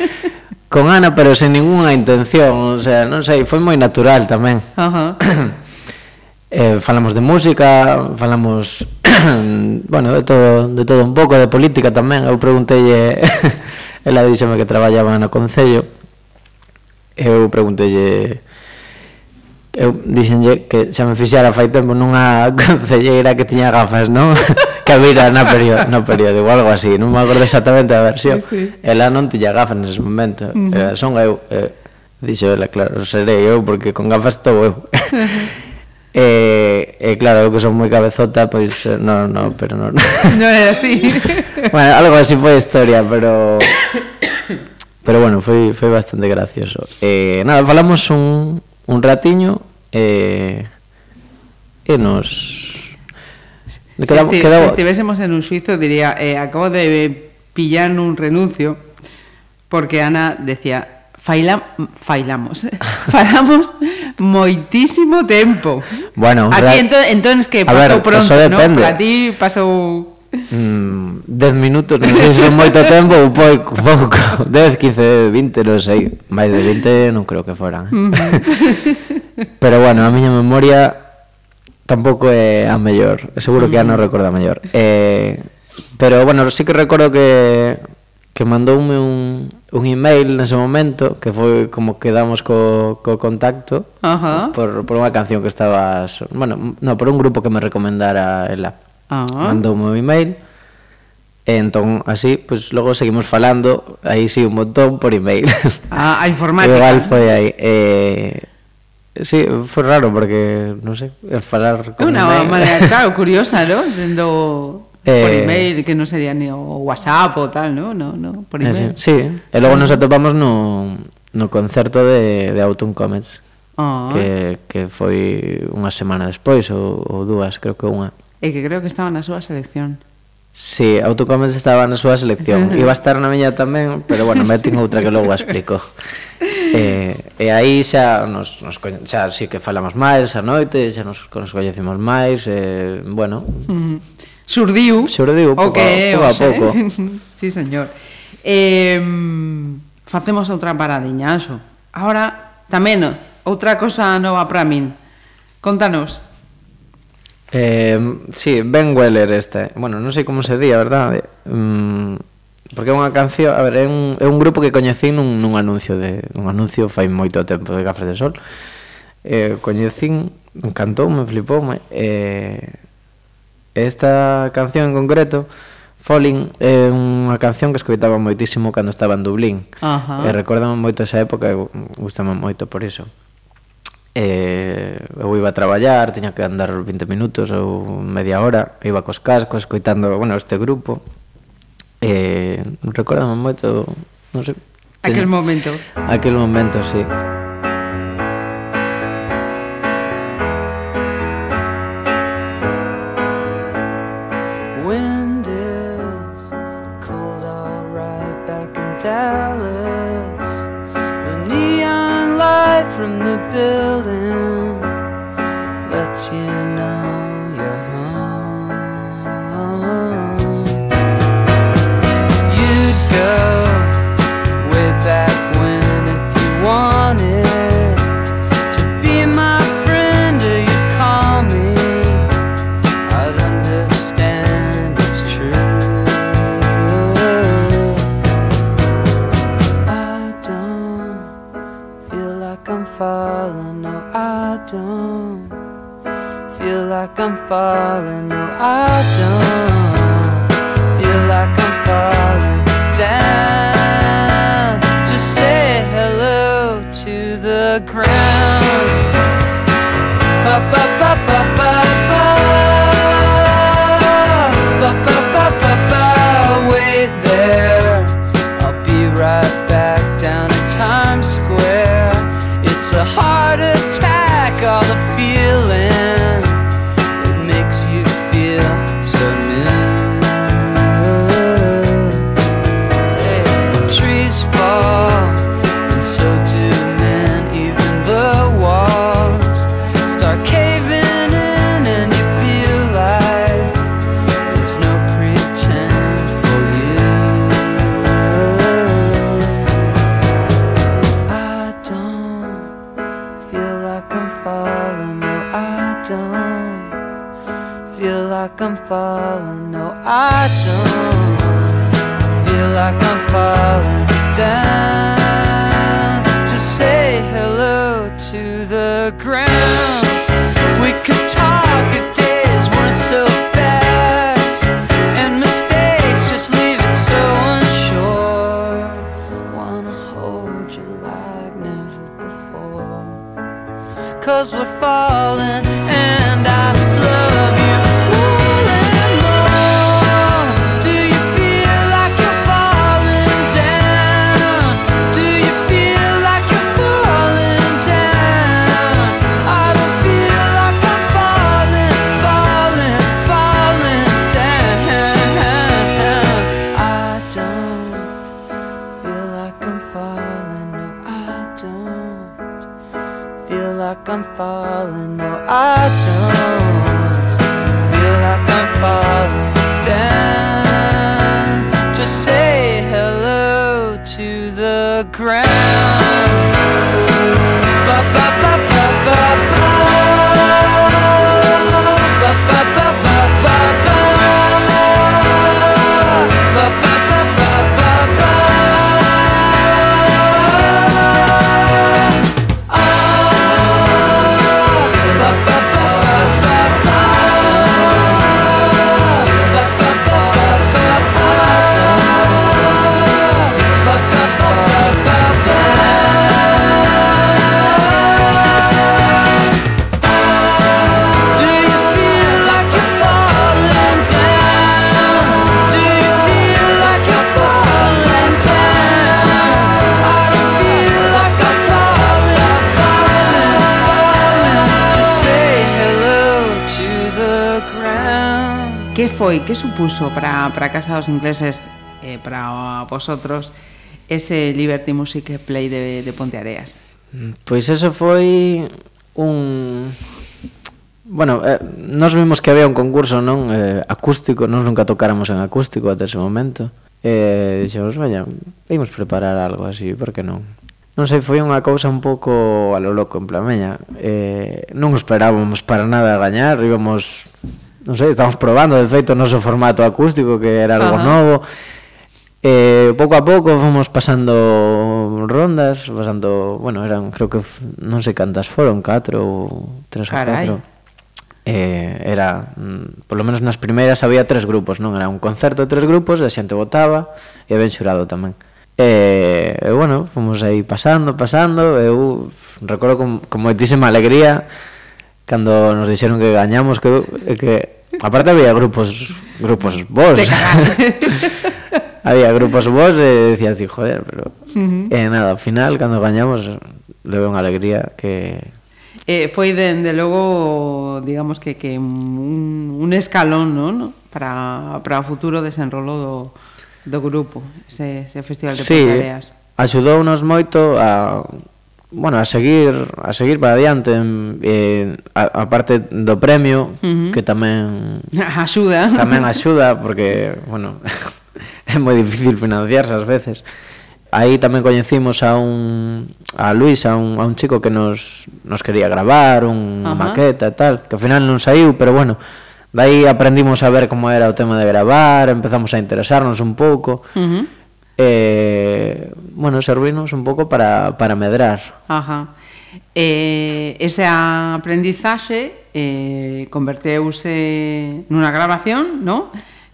Con Ana, pero sen ninguna intención. O sea, non sei, foi moi natural tamén. Ajá. uh -huh eh, falamos de música, falamos bueno, de todo, de todo un pouco, de política tamén. Eu preguntelle, ela díxeme que traballaba no concello. Eu preguntelle, eu dixenlle que xa me fixara fai tempo nunha concelleira que tiña gafas, non? que vira na periódico, no periódico algo así, non me acordo exactamente a versión. Sí, sí. Ela non tiña gafas nese momento. Uh eh, -huh. son eu, eh, dixo ela, claro, serei eu porque con gafas estou eu. E, e claro, eu que son moi cabezota, pois eh, non, non, pero non. non eras ti. bueno, algo así foi a historia, pero pero bueno, foi foi bastante gracioso. Eh, nada, falamos un un ratiño e e nos Si, esti, quedamos, si estivésemos en un suizo diría, eh, acabo de pillar un renuncio porque Ana decía faila, failamos, eh? falamos moitísimo tempo. Bueno, aquí entón, entón que pasou ver, pronto, non? Para ti pasou... Mm, 10 minutos, non sei se moito tempo ou pouco, pouco. 10, 15, 20, non sei. Máis de 20 non creo que foran eh? pero bueno, a miña memoria tampouco é a mellor. Seguro que a non recorda mellor. Eh, pero bueno, sí que recordo que que mandoume un, un email nese momento que foi como quedamos co, co contacto Ajá. por, por unha canción que estabas bueno, no, por un grupo que me recomendara ela uh ah. mandoume un email E entón, así, pues logo seguimos falando, aí sí un montón por email. Ah, a informática. Igual foi aí. Eh, sí, foi raro porque, non sei, falar con Una maneira, claro, curiosa, non? Tendo Eh, por email, que non sería ni o WhatsApp ou tal, non? No, no, por email. Eh, sí. sí. E logo ah. nos atopamos no, no concerto de, de Autumn Comets. Oh. Que, que foi unha semana despois ou, ou dúas, creo que unha. E que creo que estaba na súa selección. Sí, Autocomets estaba na súa selección. Iba a estar na miña tamén, pero bueno, metin outra que logo a explico. Eh, e aí xa nos, nos xa sí que falamos máis a noite, xa nos, nos coñecimos máis, eh, bueno, uh -huh surdiu, surdiu pouco, o que é pouco, a pouco. Eh? sí, señor. Eh, facemos outra paradiña, Anxo. Ahora, tamén, outra cosa nova para min. Contanos. Eh, sí, Ben Weller este. Bueno, non sei como se día, verdade? Mm, porque é unha canción, a ver, é un, é un grupo que coñecín nun, nun anuncio de un anuncio fai moito tempo de Café de Sol. Eh, coñecín, encantoume, flipoume, eh, Esta canción en concreto Falling é unha canción que escoitaba moitísimo cando estaba en Dublín. Ajá. E recordame moito esa época e gustame moito por iso. E, eu iba a traballar, tiña que andar 20 minutos ou media hora, iba cos cascos escoitando, bueno, este grupo. E recordame moito, non sei, Aquel momento. Aquel momento, sí. I'm falling I'm far foi, que supuso para, para a Casa dos Ingleses eh, para vosotros ese Liberty Music Play de, de Ponteareas? Mm, pois eso foi un... Bueno, eh, nos vimos que había un concurso non eh, acústico, nos nunca tocáramos en acústico até ese momento. E eh, dixemos, veña, vimos preparar algo así, por que non? Non sei, foi unha cousa un pouco a lo loco, en plan, veña, eh, non esperábamos para nada a gañar, íbamos non sei, estamos probando, de feito, o noso formato acústico, que era algo Ajá. novo, Eh, pouco a pouco fomos pasando rondas, pasando, bueno, eran creo que non sei cantas foron, 4 ou 3 ou 4 eh, era, mm, polo menos nas primeiras había tres grupos, non? Era un concerto de tres grupos, a xente votaba e ben xurado tamén. E, eh, eh, bueno, fomos aí pasando, pasando, eu recordo con, con moitísima alegría cando nos dixeron que gañamos que, que aparte había grupos grupos vos había grupos vos e decía así, joder pero uh -huh. e eh, nada ao final cando gañamos leve unha alegría que Eh, foi dende logo digamos que, que un, un escalón ¿no? ¿no? Para, para o futuro desenrolo do, do grupo ese, ese festival de sí, Pontareas axudounos moito a bueno, a seguir a seguir para adiante eh, a, a parte do premio uh -huh. que tamén axuda tamén axuda porque bueno é moi difícil financiarse ás veces aí tamén coñecimos a un a Luis a un, a un chico que nos, nos quería gravar un uh -huh. maqueta e tal que ao final non saiu pero bueno dai aprendimos a ver como era o tema de gravar empezamos a interesarnos un pouco uh -huh eh, bueno, servimos un pouco para, para medrar. Ajá. Eh, esa aprendizaxe eh, converteuse nunha grabación, ¿no?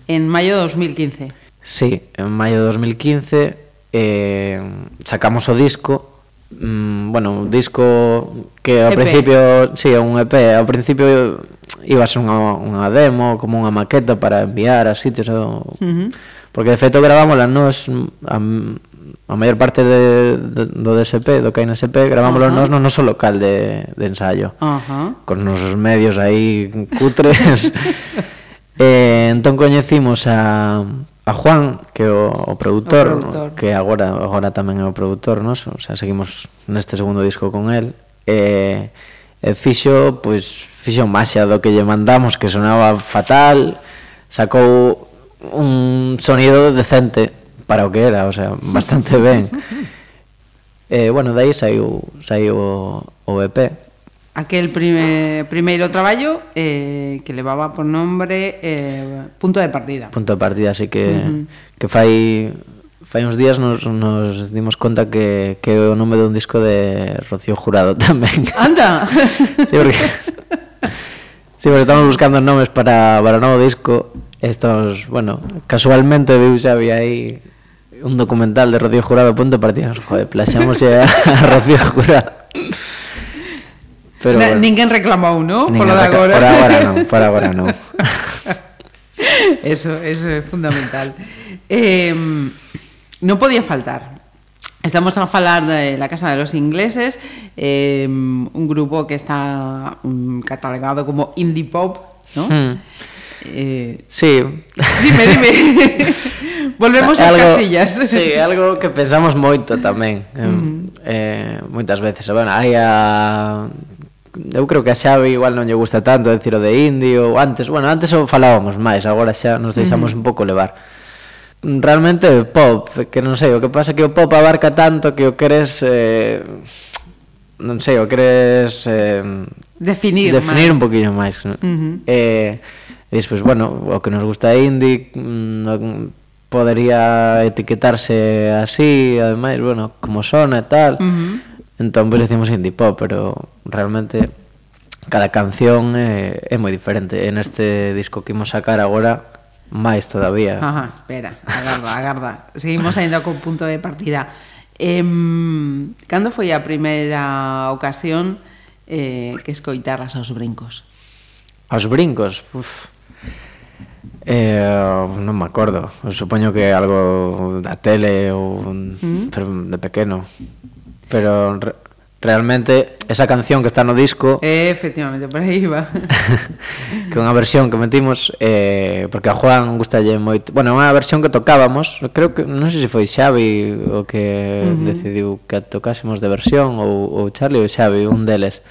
En maio de 2015. Sí, en maio de 2015 eh, sacamos o disco mm, bueno, un disco que ao EP. principio, sí, un EP, ao principio iba a ser unha, unha demo, como unha maqueta para enviar a sitios. O... Uh -huh. Porque de feito gravámola nos a, a maior parte de, de, do DSP, do que hai na SP, gravámoslo uh -huh. nos no noso local de, de ensayo. Uh -huh. Con nosos medios aí cutres. eh, entón coñecimos a a Juan, que é o, o produtor, o produtor. Que agora agora tamén é o produtor, nos, o sea, seguimos neste segundo disco con el. Eh, e fixo, pois, fixo máxia do que lle mandamos, que sonaba fatal, sacou un sonido decente para o que era, o sea, bastante ben. E, bueno, dai saiu, saiu o, o EP. Aquel prime, primeiro traballo eh, que levaba por nombre eh, Punto de Partida. Punto de Partida, así que, uh -huh. que fai fai uns días nos, nos dimos conta que, que é o nome dun disco de Rocío Jurado tamén. Anda! sí, porque Sí, porque estamos buscando nomes para, para o novo disco. Estamos, bueno, casualmente viu xa había aí un documental de Rocío Jurado punto de partida. Nos, Joder, plaxamos a, a Rocío Jurado. Pero Na- bueno, Ninguén reclamou, ¿no? ninguén Polo de agora. Por agora non, por agora non. Eso, eso é fundamental. Eh, Non podía faltar. Estamos a falar de La Casa de los Ingleses, eh, un grupo que está um, catalogado como indie pop, ¿no? Mm. Eh, sí. Dime, dime. Volvemos ás casillas. Sí, algo que pensamos moito tamén. Uh -huh. eh, moitas veces. Bueno, hai a eu creo que a Xavi igual non lle gusta tanto decir o de indie ou antes, bueno, antes o falábamos máis, agora xa nos deixamos uh -huh. un pouco levar realmente pop, que non sei, o que pasa que o pop abarca tanto que o queres eh, non sei, o queres eh, definir definir máis. un poquinho máis. ¿no? Uh -huh. Eh, e despois, bueno, o que nos gusta indie mmm, podería etiquetarse así, ademais, bueno, como sona e tal. Uh -huh. Entón, pois pues, decimos indie pop, pero realmente cada canción é, é moi diferente. En este disco que imos sacar agora Máis todavía. Ajá, espera, agarda, agarda. Seguimos ainda co punto de partida. Eh, cando foi a primeira ocasión eh, que escoitaras aos brincos? Aos brincos? Uf. Eh, non me acordo. Supoño que algo da tele ou mm. de pequeno. Pero realmente esa canción que está no disco eh, efectivamente, por aí va que unha versión que metimos eh, porque a Juan gustalle moito bueno, unha versión que tocábamos creo que, non sei se foi Xavi o que uh -huh. decidiu que tocásemos de versión ou, ou Charlie ou Xavi, un deles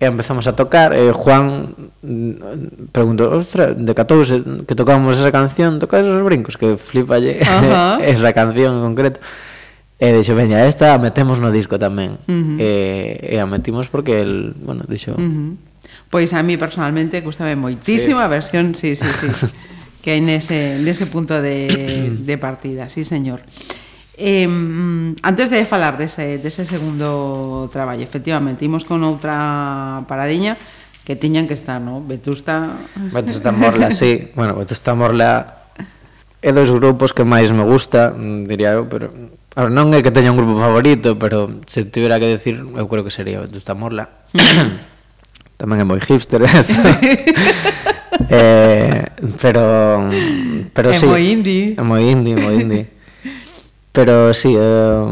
e empezamos a tocar e Juan mm, preguntou, ostra, decatouse que tocábamos esa canción, tocáis os brincos que flipalle uh -huh. esa canción en concreto E dixo, veña, esta a metemos no disco tamén. Uh -huh. e, e a metimos porque el, bueno, dixo... Uh -huh. Pois a mí personalmente gustame moitísimo sí. a versión, sí, sí, sí, que hai nese, nese punto de, de partida, sí, señor. Eh, antes de falar dese, dese segundo traballo, efectivamente, imos con outra paradiña que tiñan que estar, non? Vetusta... Vetusta Morla, sí. Bueno, Vetusta Morla é dos grupos que máis me gusta, diría eu, pero A ver, non é que teña un grupo favorito, pero se tivera que decir, eu creo que sería Vetusta Morla. Mm. Tamén é moi hipster esto. Sí. eh, pero pero é sí. moi indie. É moi indie, moi indie. pero sí, eh,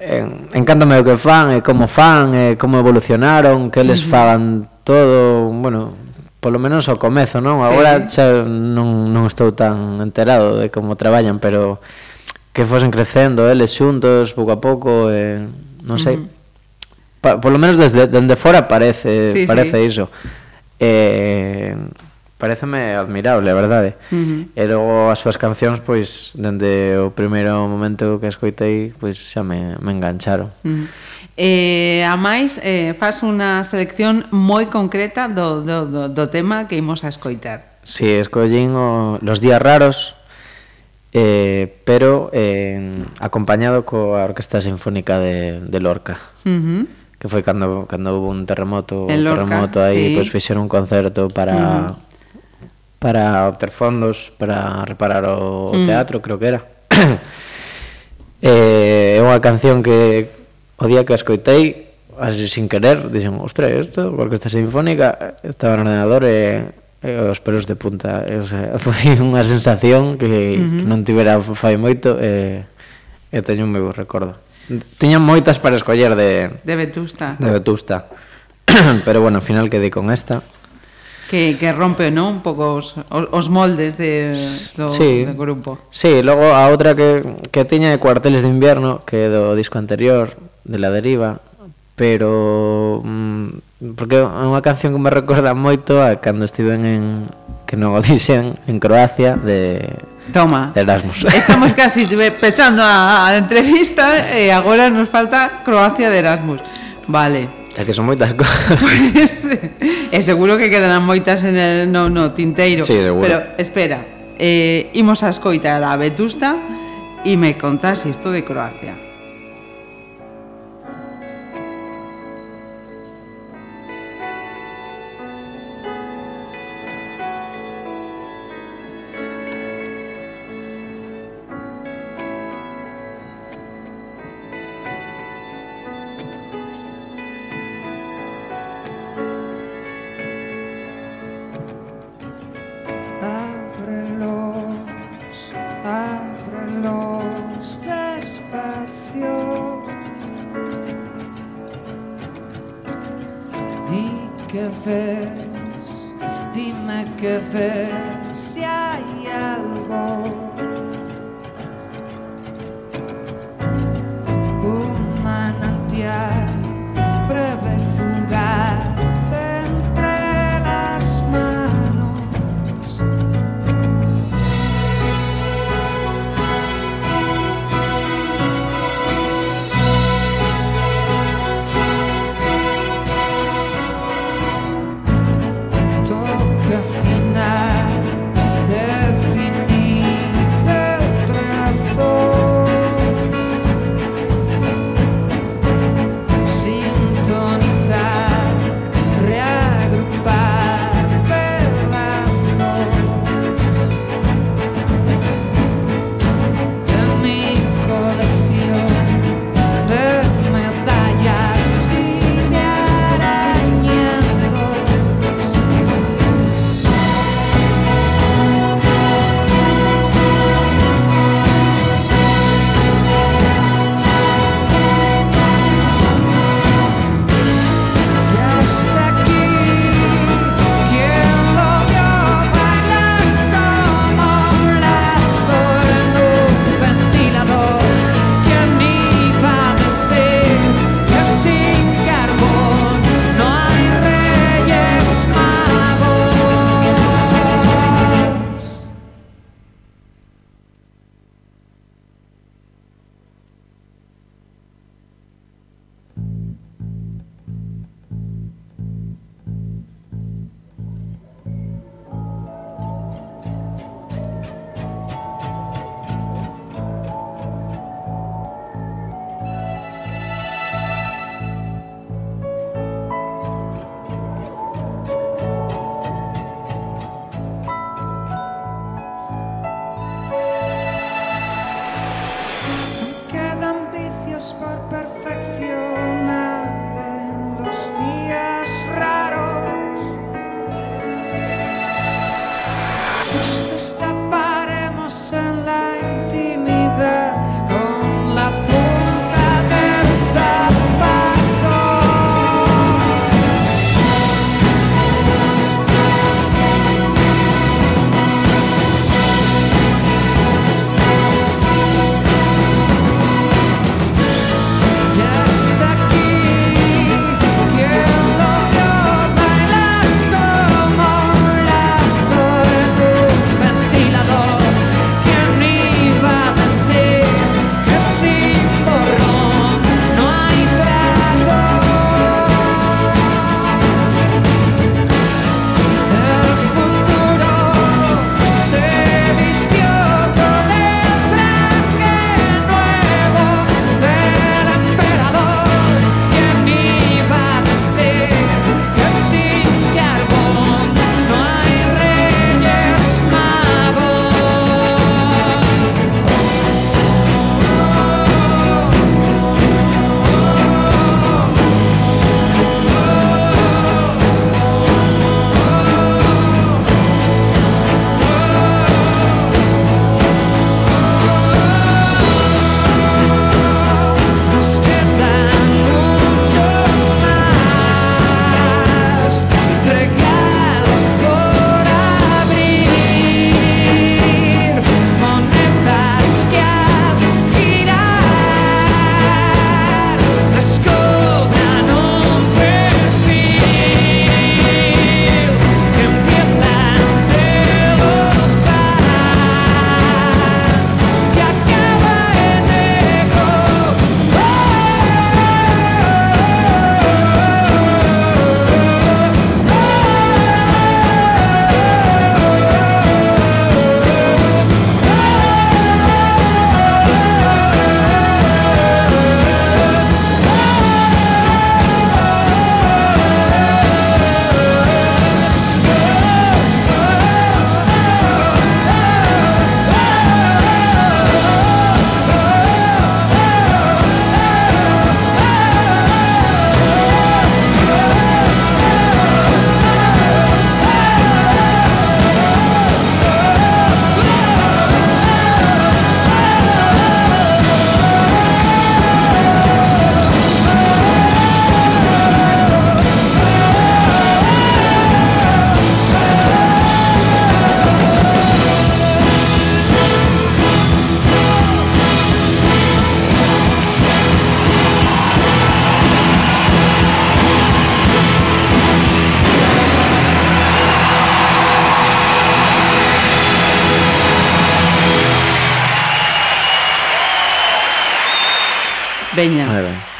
eh, encántame o que fan, e como fan, e como evolucionaron, que eles fagan todo, bueno, polo menos ao comezo, non? Agora sí. xa non, non estou tan enterado de como traballan, pero que fosen crecendo eh, eles xuntos pouco a pouco, eh, non sei. Pa, por lo menos desde dende fora parece sí, parece sí. iso. Eh, pareceme admirable, a verdade. Uh. E logo as súas cancións pois dende o primeiro momento que escoitei, pois xa me me engancharon. Mm. Eh, a máis, eh, faz unha selección moi concreta do, do, do, do tema que imos a escoitar. Si, sí, escollín o, Los días raros eh, pero eh, acompañado coa Orquesta Sinfónica de, de Lorca. Uh -huh. Que foi cando, cando hubo un terremoto, en Lorca, un terremoto aí, sí. pois fixeron un concerto para... Uh -huh. para obter fondos para reparar o, mm. teatro, creo que era. eh, é unha canción que o día que a escoitei, así sin querer, dixen, ostra, isto, porque esta sinfónica estaba no ordenador e eh, Eh, os pelos de punta eh, o sea, foi unha sensación que, uh -huh. que non tivera fai moito e, e teño un meu recordo. Tiñan moitas para escoller de de Vetusta. de Vetusta. Pero bueno, ao final quedei con esta. Que, que rompe non un pouco os, os moldes de, do, sí, do grupo. Sí, logo a outra que, que tiña de Cuarteles de Invierno que do disco anterior de La Deriva pero mm, porque é unha canción que me recorda moito a cando estiven en que non o dixen en Croacia de Toma. De Erasmus. Estamos casi pechando a, a entrevista eh, e agora nos falta Croacia de Erasmus. Vale. É que son moitas cosas. e eh, seguro que quedarán moitas en el no, no tinteiro. Sí, seguro. Pero espera, eh, imos a escoitar a Vetusta e me contás isto de Croacia.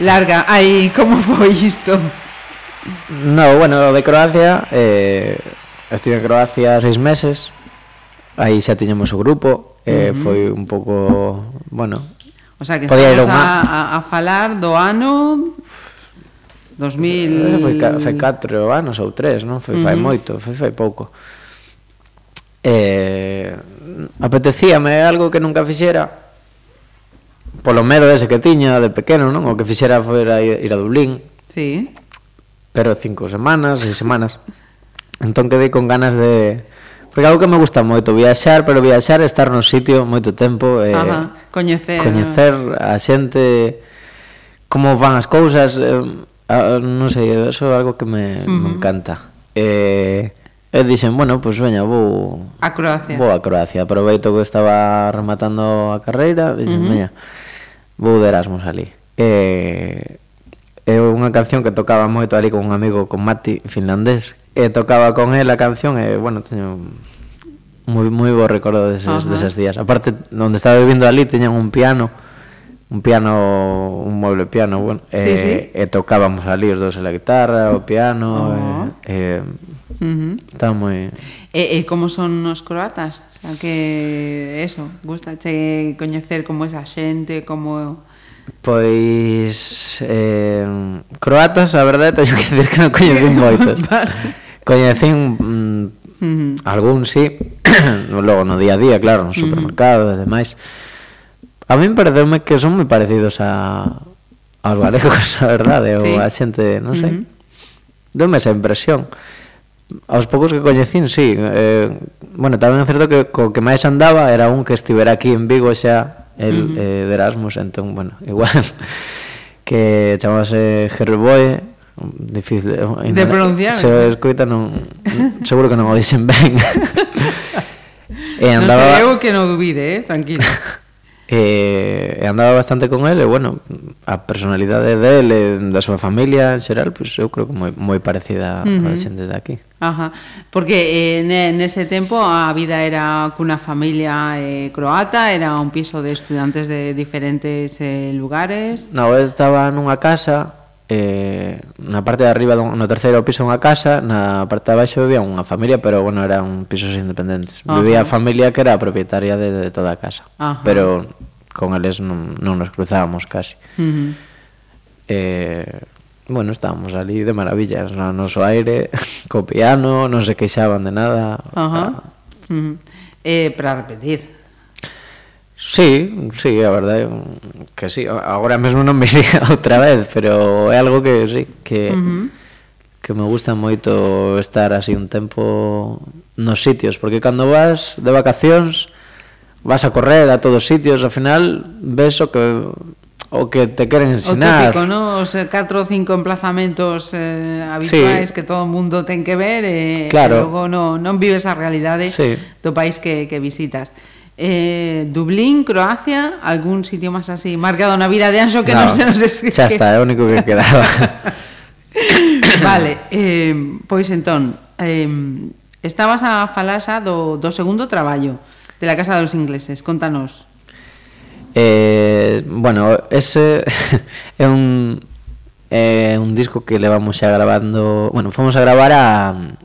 larga. Ai, como foi isto? No, bueno, de Croacia eh, Estive en Croacia seis meses Aí xa tiñamos o grupo eh, uh -huh. Foi un pouco, bueno O sea, que estamos a, a falar do ano 2000 eh, foi, foi 4 anos ou 3, non? Foi uh -huh. fai moito, foi fai pouco eh, Apetecíame algo que nunca fixera polo medo ese que tiña de pequeno, non? O que fixera foi ir a Dublín. Sí. Pero cinco semanas, seis semanas. Entón quedei con ganas de Porque algo que me gusta moito viaxar, pero viaxar é estar no sitio moito tempo e Ajá, coñecer, coñecer eh. a xente como van as cousas, eh, a, non sei, eso é algo que me, uh -huh. me encanta. Eh, e dixen, bueno, pois pues, veña, vou a Croacia. Vou a Croacia, aproveito que estaba rematando a carreira, dixen, uh -huh. veña, vou de Erasmus ali. E, é unha canción que tocaba moito ali con un amigo, con Mati, finlandés, e tocaba con él a canción e, bueno, teño moi moi bo recordo deses, Ajá. deses días. Aparte, onde estaba vivindo ali, teñan un piano, un piano, un mueble piano, bueno, sí, e, sí. e tocábamos ali os dous a la guitarra, o piano, uh -huh. e, e Uh -huh. Está moi... E, e como son os croatas? O sea, que eso, gustache coñecer como esa xente, como... Pois... Eh, croatas, a verdade, teño que dizer que non coñecín moitos. vale. Coñecín mm, uh -huh. algún, sí. Logo, no día a día, claro, no supermercado uh -huh. e demais. A mí pareceume que son moi parecidos a aos galegos, a verdade, sí. ou a xente, non sei. Uh -huh. Dome esa impresión. Uh aos poucos que coñecín, sí. Eh, bueno, tamén é certo que co que máis andaba era un que estivera aquí en Vigo xa el uh -huh. eh, de Erasmus, entón, bueno, igual que chamase Herboy, difícil eh, de pronunciar. Se escoita non seguro que non o dicen ben. e andaba Non sei eu que non dubide, eh, tranquilo. e, e andaba bastante con ele, bueno, a personalidade dele, da súa familia en xeral, pois pues, eu creo que moi moi parecida uh -huh. a xente de aquí. Ajá. Porque eh, nese tempo a vida era cunha familia eh, croata, era un piso de estudantes de diferentes eh, lugares. Na no, estaba nunha casa eh, na parte de arriba dun, no terceiro piso unha casa, na parte de abaixo vivía unha familia, pero bueno, eran pisos independentes. Ajá. Vivía a familia que era a propietaria de, de toda a casa, Ajá. pero con eles non, non nos cruzábamos casi. Uh -huh. eh, bueno, estábamos ali de maravillas, no noso aire, co piano, non se queixaban de nada. Ajá. Ah. Uh -huh. eh, para repetir. Sí, sí, a verdade que sí, agora mesmo non me iría outra vez, pero é algo que sí, que uh -huh. que me gusta moito estar así un tempo nos sitios, porque cando vas de vacacións vas a correr a todos os sitios, ao final ves o que o que te queren ensinar. O típico, ¿no? Os eh, catro ou cinco emplazamentos eh, habituais sí. que todo o mundo ten que ver eh, e, claro. e logo non, non vives a realidade sí. do país que, que visitas. Eh, Dublín, Croacia, algún sitio máis así marcado na vida de Anxo que no, non se nos esquece. Xa está, é o único que quedaba. vale, eh, pois entón, eh, estabas a falar xa do, do segundo traballo de la Casa dos Ingleses. Contanos. Eh, bueno, ese é un é un disco que levamos xa grabando, bueno, fomos a gravar a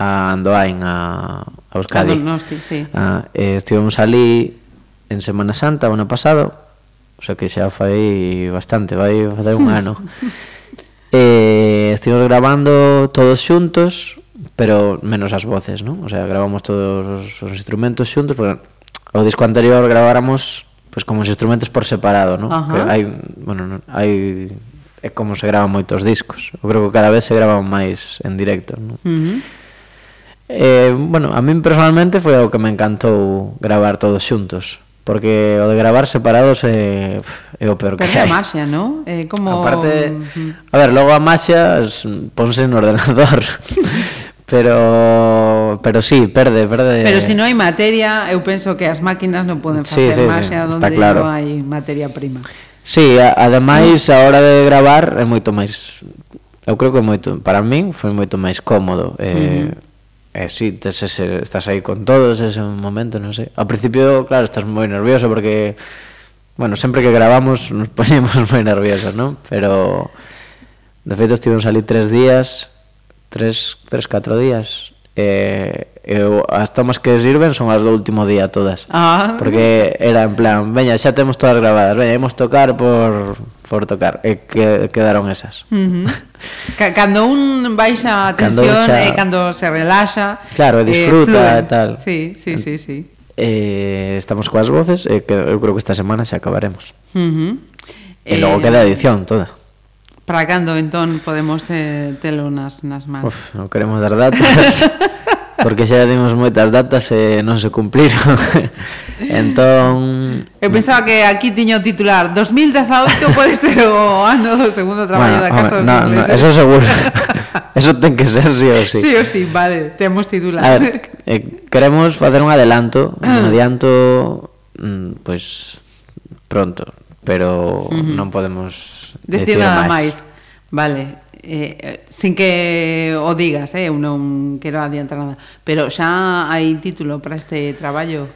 a Andoain a a Euskadi. A Donosti, sí. Ah, eh, estivemos ali en Semana Santa o ano pasado, o sea que xa fai bastante, vai facer un ano. eh, estivemos grabando todos xuntos, pero menos as voces, non? O sea, grabamos todos os, os instrumentos xuntos, porque o disco anterior grabáramos pois como os instrumentos por separado, non? Uh hai, bueno, hai é como se gravan moitos discos. Eu creo que cada vez se graban máis en directo, non? Uh -huh. Eh, bueno, a min personalmente foi o que me encantou gravar todos xuntos porque o de gravar separados é, é o peor Pero que hai. a maxia, non? Eh, como... Aparte, a ver, logo a maxia ponse no ordenador Pero pero sí, perde, perde. Pero se si non hai materia, eu penso que as máquinas non poden facer sí, sí, máis sí, onde claro. non hai materia prima. Sí, a, ademais a hora de gravar é moito máis eu creo que moito para min foi moito máis cómodo. Eh, uh -huh. Eh, sí, tes ese, estás aí con todos ese momento, non sei. Ao principio, claro, estás moi nervioso porque bueno, sempre que gravamos nos poñemos moi nerviosos, non? Pero de feito estivemos ali tres días tres, tres catro días e, eu, as tomas que sirven son as do último día todas ah. porque era en plan veña, xa temos todas grabadas veña, imos tocar por, por tocar e que, quedaron esas uh -huh. cando un baixa a tensión xa... e cando se relaxa claro, e eh, disfruta eh, e tal sí, sí, sí, sí. Eh, estamos coas voces e que eu creo que esta semana xa acabaremos uh -huh. e eh... logo queda a edición toda Para cando entón podemos te, telo nas, nas mans? Uf, non queremos dar datas porque xa dimos moitas datas e non se cumpliron. entón... Eu pensaba que aquí tiño titular 2018 pode ser o ano do segundo traballo bueno, da Casa dos no, Ingleses. No, eso seguro. Eso ten que ser sí ou sí. Sí ou sí, vale, temos titular. A ver, eh, queremos facer un adelanto, un ah. adianto, pois, pues, pronto, pero uh -huh. non podemos decir, nada máis. máis. Vale. Eh, eh, sin que o digas, eh, eu non quero adiantar nada, pero xa hai título para este traballo.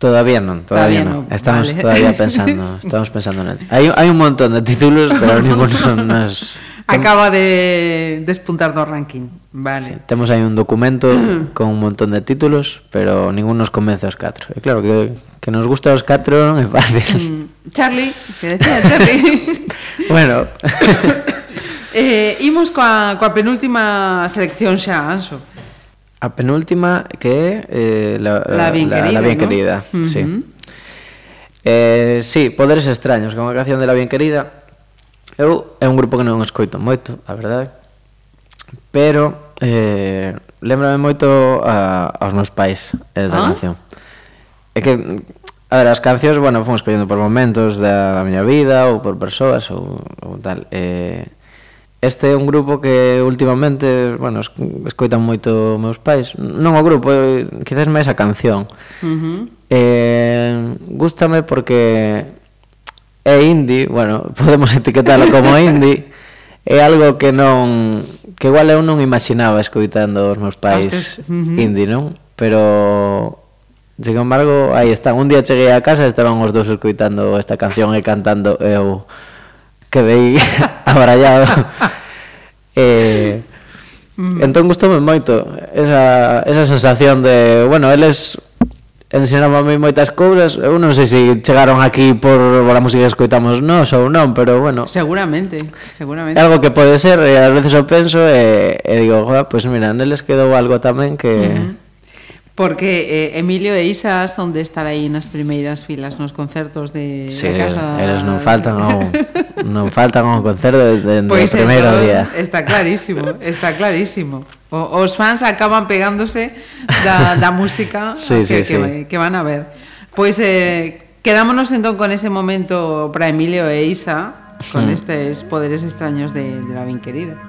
Todavía non, todavía, todavía non. non. Estamos vale. todavía pensando, estamos pensando en él. Hai, hai un montón de títulos, pero ninguno nos acaba de despuntar do ranking. Vale. Sí, temos aí un documento con un montón de títulos, pero ninguno nos convence os catro. E claro que que nos gusta os catro non é fácil. Mm. Charlie, que decía Charlie. bueno. eh, imos coa, coa penúltima selección xa, Anso. A penúltima que é eh, la, la, bien la, querida, la bien ¿no? querida uh -huh. sí. Eh, sí, Poderes Extraños, que é unha canción de La Bien Querida. Eu é un grupo que non escoito moito, a verdade. Pero eh, lembrame moito a, aos meus pais eh, esa ah? canción. É que A ver, as cancións, bueno, fomos collendo por momentos da miña vida ou por persoas ou, ou tal. Eh, este é un grupo que últimamente, bueno, escoitan moito meus pais. Non o grupo, eh, quizás máis a canción. Uh -huh. Eh, gústame porque é indie, bueno, podemos etiquetarlo como indie. é algo que non que igual eu non imaginaba escoitando os meus pais Hostes. uh -huh. indie, non? Pero Sin embargo, aí está. Un día cheguei a casa e estaban os dous escoitando esta canción e cantando e eu quedei abrallado. eh. Mm. Entón gustoume moito esa, esa sensación de, bueno, eles ensinábame moitas cousas, eu non sei se chegaron aquí por, por a música que escoitamos nós ou non, pero bueno. Seguramente, seguramente. Algo que pode ser, e ás veces o penso e, e digo, joder, pois pues mira, neles quedou algo tamén que... Uh -huh Porque eh, Emilio e Isa son de estar aí nas primeiras filas nos concertos de sí, da casa. eles non faltan ao non faltan ao concerto de, pois pues primeiro entón, día. Está clarísimo, está clarísimo. O, os fans acaban pegándose da, da música sí, que, sí, que, sí. que van a ver. Pois eh, quedámonos entón con ese momento para Emilio e Isa, con mm. estes poderes extraños de, de la bien querida.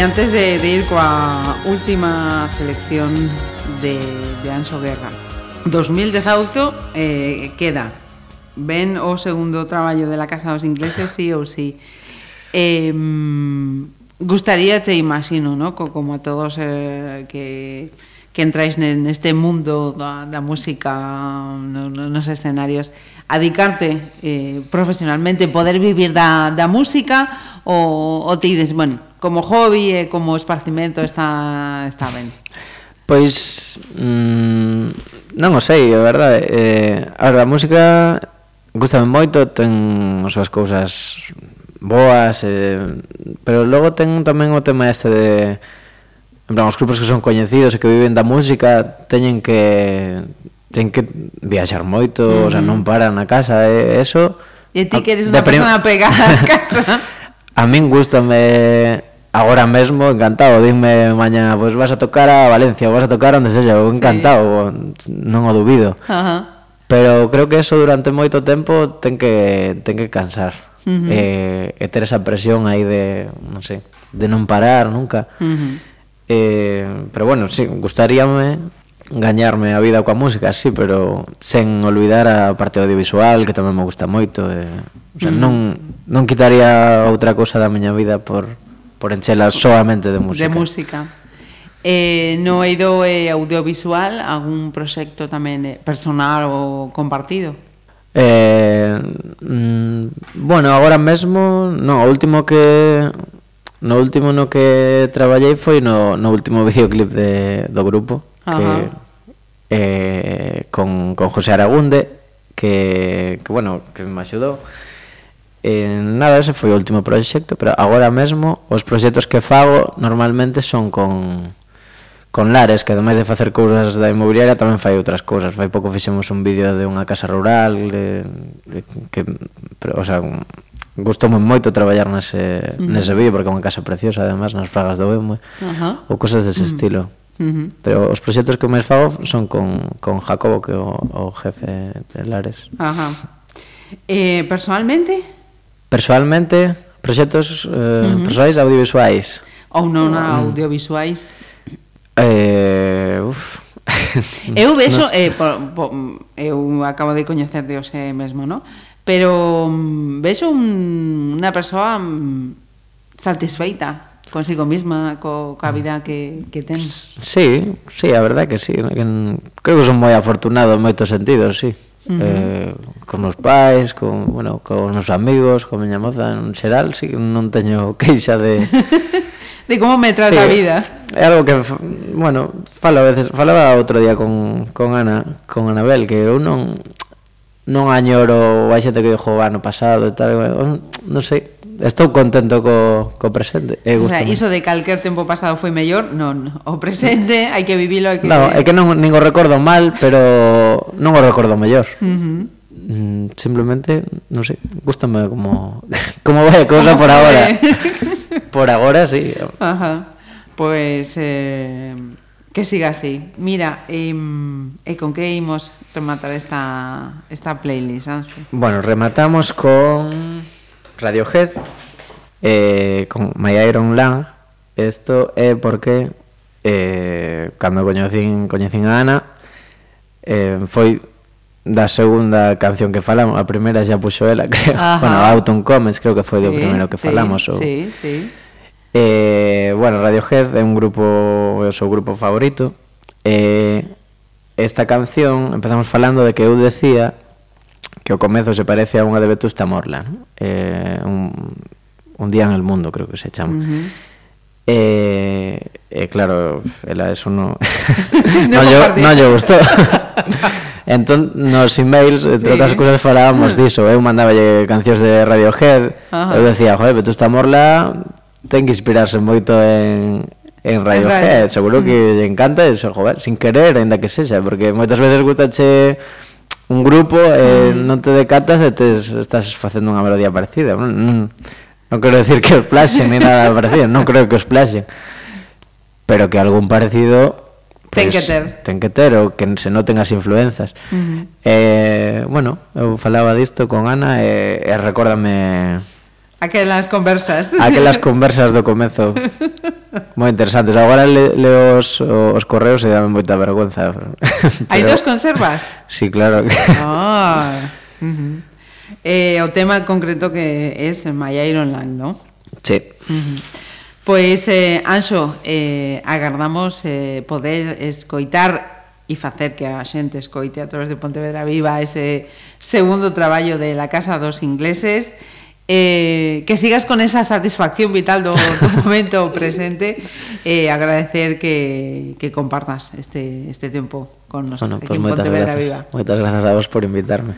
Antes de, de ir coa última selección de, de Anxo Guerra. 2018 eh, queda. Ben o segundo traballo de la Casa dos Ingleses sí ou sí. Eh, Gustaría, te imagino, ¿no? Co- como a todos eh, que, que entráis ne- neste mundo da, da música no, no, escenarios a dedicarte eh, profesionalmente, poder vivir da, da música ou, ou te dices, bueno, como hobby e como esparcimento está, está ben? Pois mm, non o sei, a verdade. Eh, ahora, a música gustame moito, ten as súas cousas boas, eh, pero logo ten tamén o tema este de en plan, os grupos que son coñecidos e que viven da música teñen que ten que viaxar moito, mm -hmm. o sea, non paran na casa, e eh, eso... E ti que eres unha persona pegada á casa. a min gustame agora mesmo encantado, dime mañá, pois pues, vas a tocar a Valencia, vas a tocar onde sexa, eu encantado, sí. non o dubido. Ajá. Pero creo que eso durante moito tempo ten que ten que cansar. Uh -huh. eh, e ter esa presión aí de, non sei, de non parar nunca. Uh -huh. eh, pero bueno, sí, gustaríame gañarme a vida coa música, sí, pero sen olvidar a parte audiovisual, que tamén me gusta moito. Eh, o sea, non, non quitaría outra cousa da miña vida por, por enchela solamente de música. De música. Eh, no eido eh, audiovisual algún proxecto tamén eh, personal ou compartido? Eh, mm, bueno, agora mesmo, no, o último que no último no que traballei foi no, no último videoclip de, do grupo Ajá. que eh, con, con José Aragunde que, que bueno, que me axudou Eh, nada, ese foi o último proxecto, pero agora mesmo os proxectos que fago normalmente son con con Lares, que ademais de facer cousas da inmobiliaria tamén fai outras cousas. Fai pouco fixemos un vídeo de unha casa rural de, de, que pero, o sea, gustoume moito traballar nese, uh -huh. nese vídeo porque é unha casa preciosa, además, nas fragas do Eume, uh ou cosas dese uh -huh. estilo. Uh -huh. Pero os proxectos que máis fago son con, con Jacobo, que é o, o jefe de Lares. Ajá. Eh, personalmente, Personalmente, proxectos eh, uh -huh. persoais audiovisuais. Ou non uh, audiovisuais? Eh, uf. eu vexo, no. eh, por, por, eu acabo de coñecer de hoxe mesmo, no? Pero mm, vexo un, unha persoa mm, satisfeita consigo mesma, co, coa vida que, que ten. Sí, sí, a verdad que sí. Creo que son moi afortunado en moitos sentidos, sí. Uh -huh. eh, con os pais, con, bueno, con meus amigos, con miña moza en xeral, sí, non teño queixa de de como me trata sí, a vida. É algo que bueno, falo a veces, falaba outro día con con Ana, con Anabel que eu non non añoro a xente que dixo ano pasado e tal, non sei, estou contento co, co presente, e O sea, iso de calquer tempo pasado foi mellor, non. O presente hai que vivilo, hai que... No, é que non nin o recordo mal, pero non o recordo mellor. Uh -huh. Mm, simplemente, non sei, gustame como como vai a cousa Como por foi? agora. por agora sí. Ajá. Pois eh, que siga así. Mira, eh, e con que imos rematar esta esta playlist, Anxo? Bueno, rematamos con Radiohead eh, con My Iron Lang isto é porque eh, cando coñecín, coñecín a Ana eh, foi da segunda canción que falamos a primeira xa puxo ela creo. Ajá. bueno, Autumn Comes creo que foi sí, do primeiro que sí, falamos ou... sí, sí. Eh, bueno, Radiohead é un grupo é o seu grupo favorito eh, esta canción empezamos falando de que eu decía que o comezo se parece a unha de Vetusta Morla, ¿no? eh, un, un día en el mundo, creo que se chama. Uh -huh. Eh, eh, claro, ela eso no no, compartí. no lle gustou. entón, nos emails, entre Sí. outras cousas, falábamos diso. Eu mandaballe cancións de Radiohead. Ajá. Eu decía, joder, Vetusta Morla ten que inspirarse moito en, en Radiohead. radio. Seguro que lle encanta eso, joder, sin querer, ainda que sexa. Porque moitas veces gustache un grupo e eh, mm. non te decatas e tes, estás facendo unha melodía parecida. Non, non, non quero decir que os plaxen ni nada parecido, non creo que os plaxen. Pero que algún parecido Pues, ten que ter. Ten que ter, ou que se noten as influenzas. Uh eh, bueno, eu falaba disto con Ana e, e recórdame... Aquelas conversas. Aquelas conversas do comezo. Moi interesantes. Agora le, leo os, os correos e dame moita vergonza. Pero... Hai dos conservas? Sí, claro. Ah, oh. Uh -huh. eh, o tema concreto que es My Iron Land, ¿no? Sí. Uh -huh. Pois, eh, Anxo, eh, agardamos eh, poder escoitar e facer que a xente escoite a través de Pontevedra Viva ese segundo traballo de La Casa dos Ingleses eh, que sigas con esa satisfacción vital do momento presente eh, agradecer que, que compartas este, este tempo con nos Bueno, aquí pues en. Viva. Moitas grazas a vos por invitarme.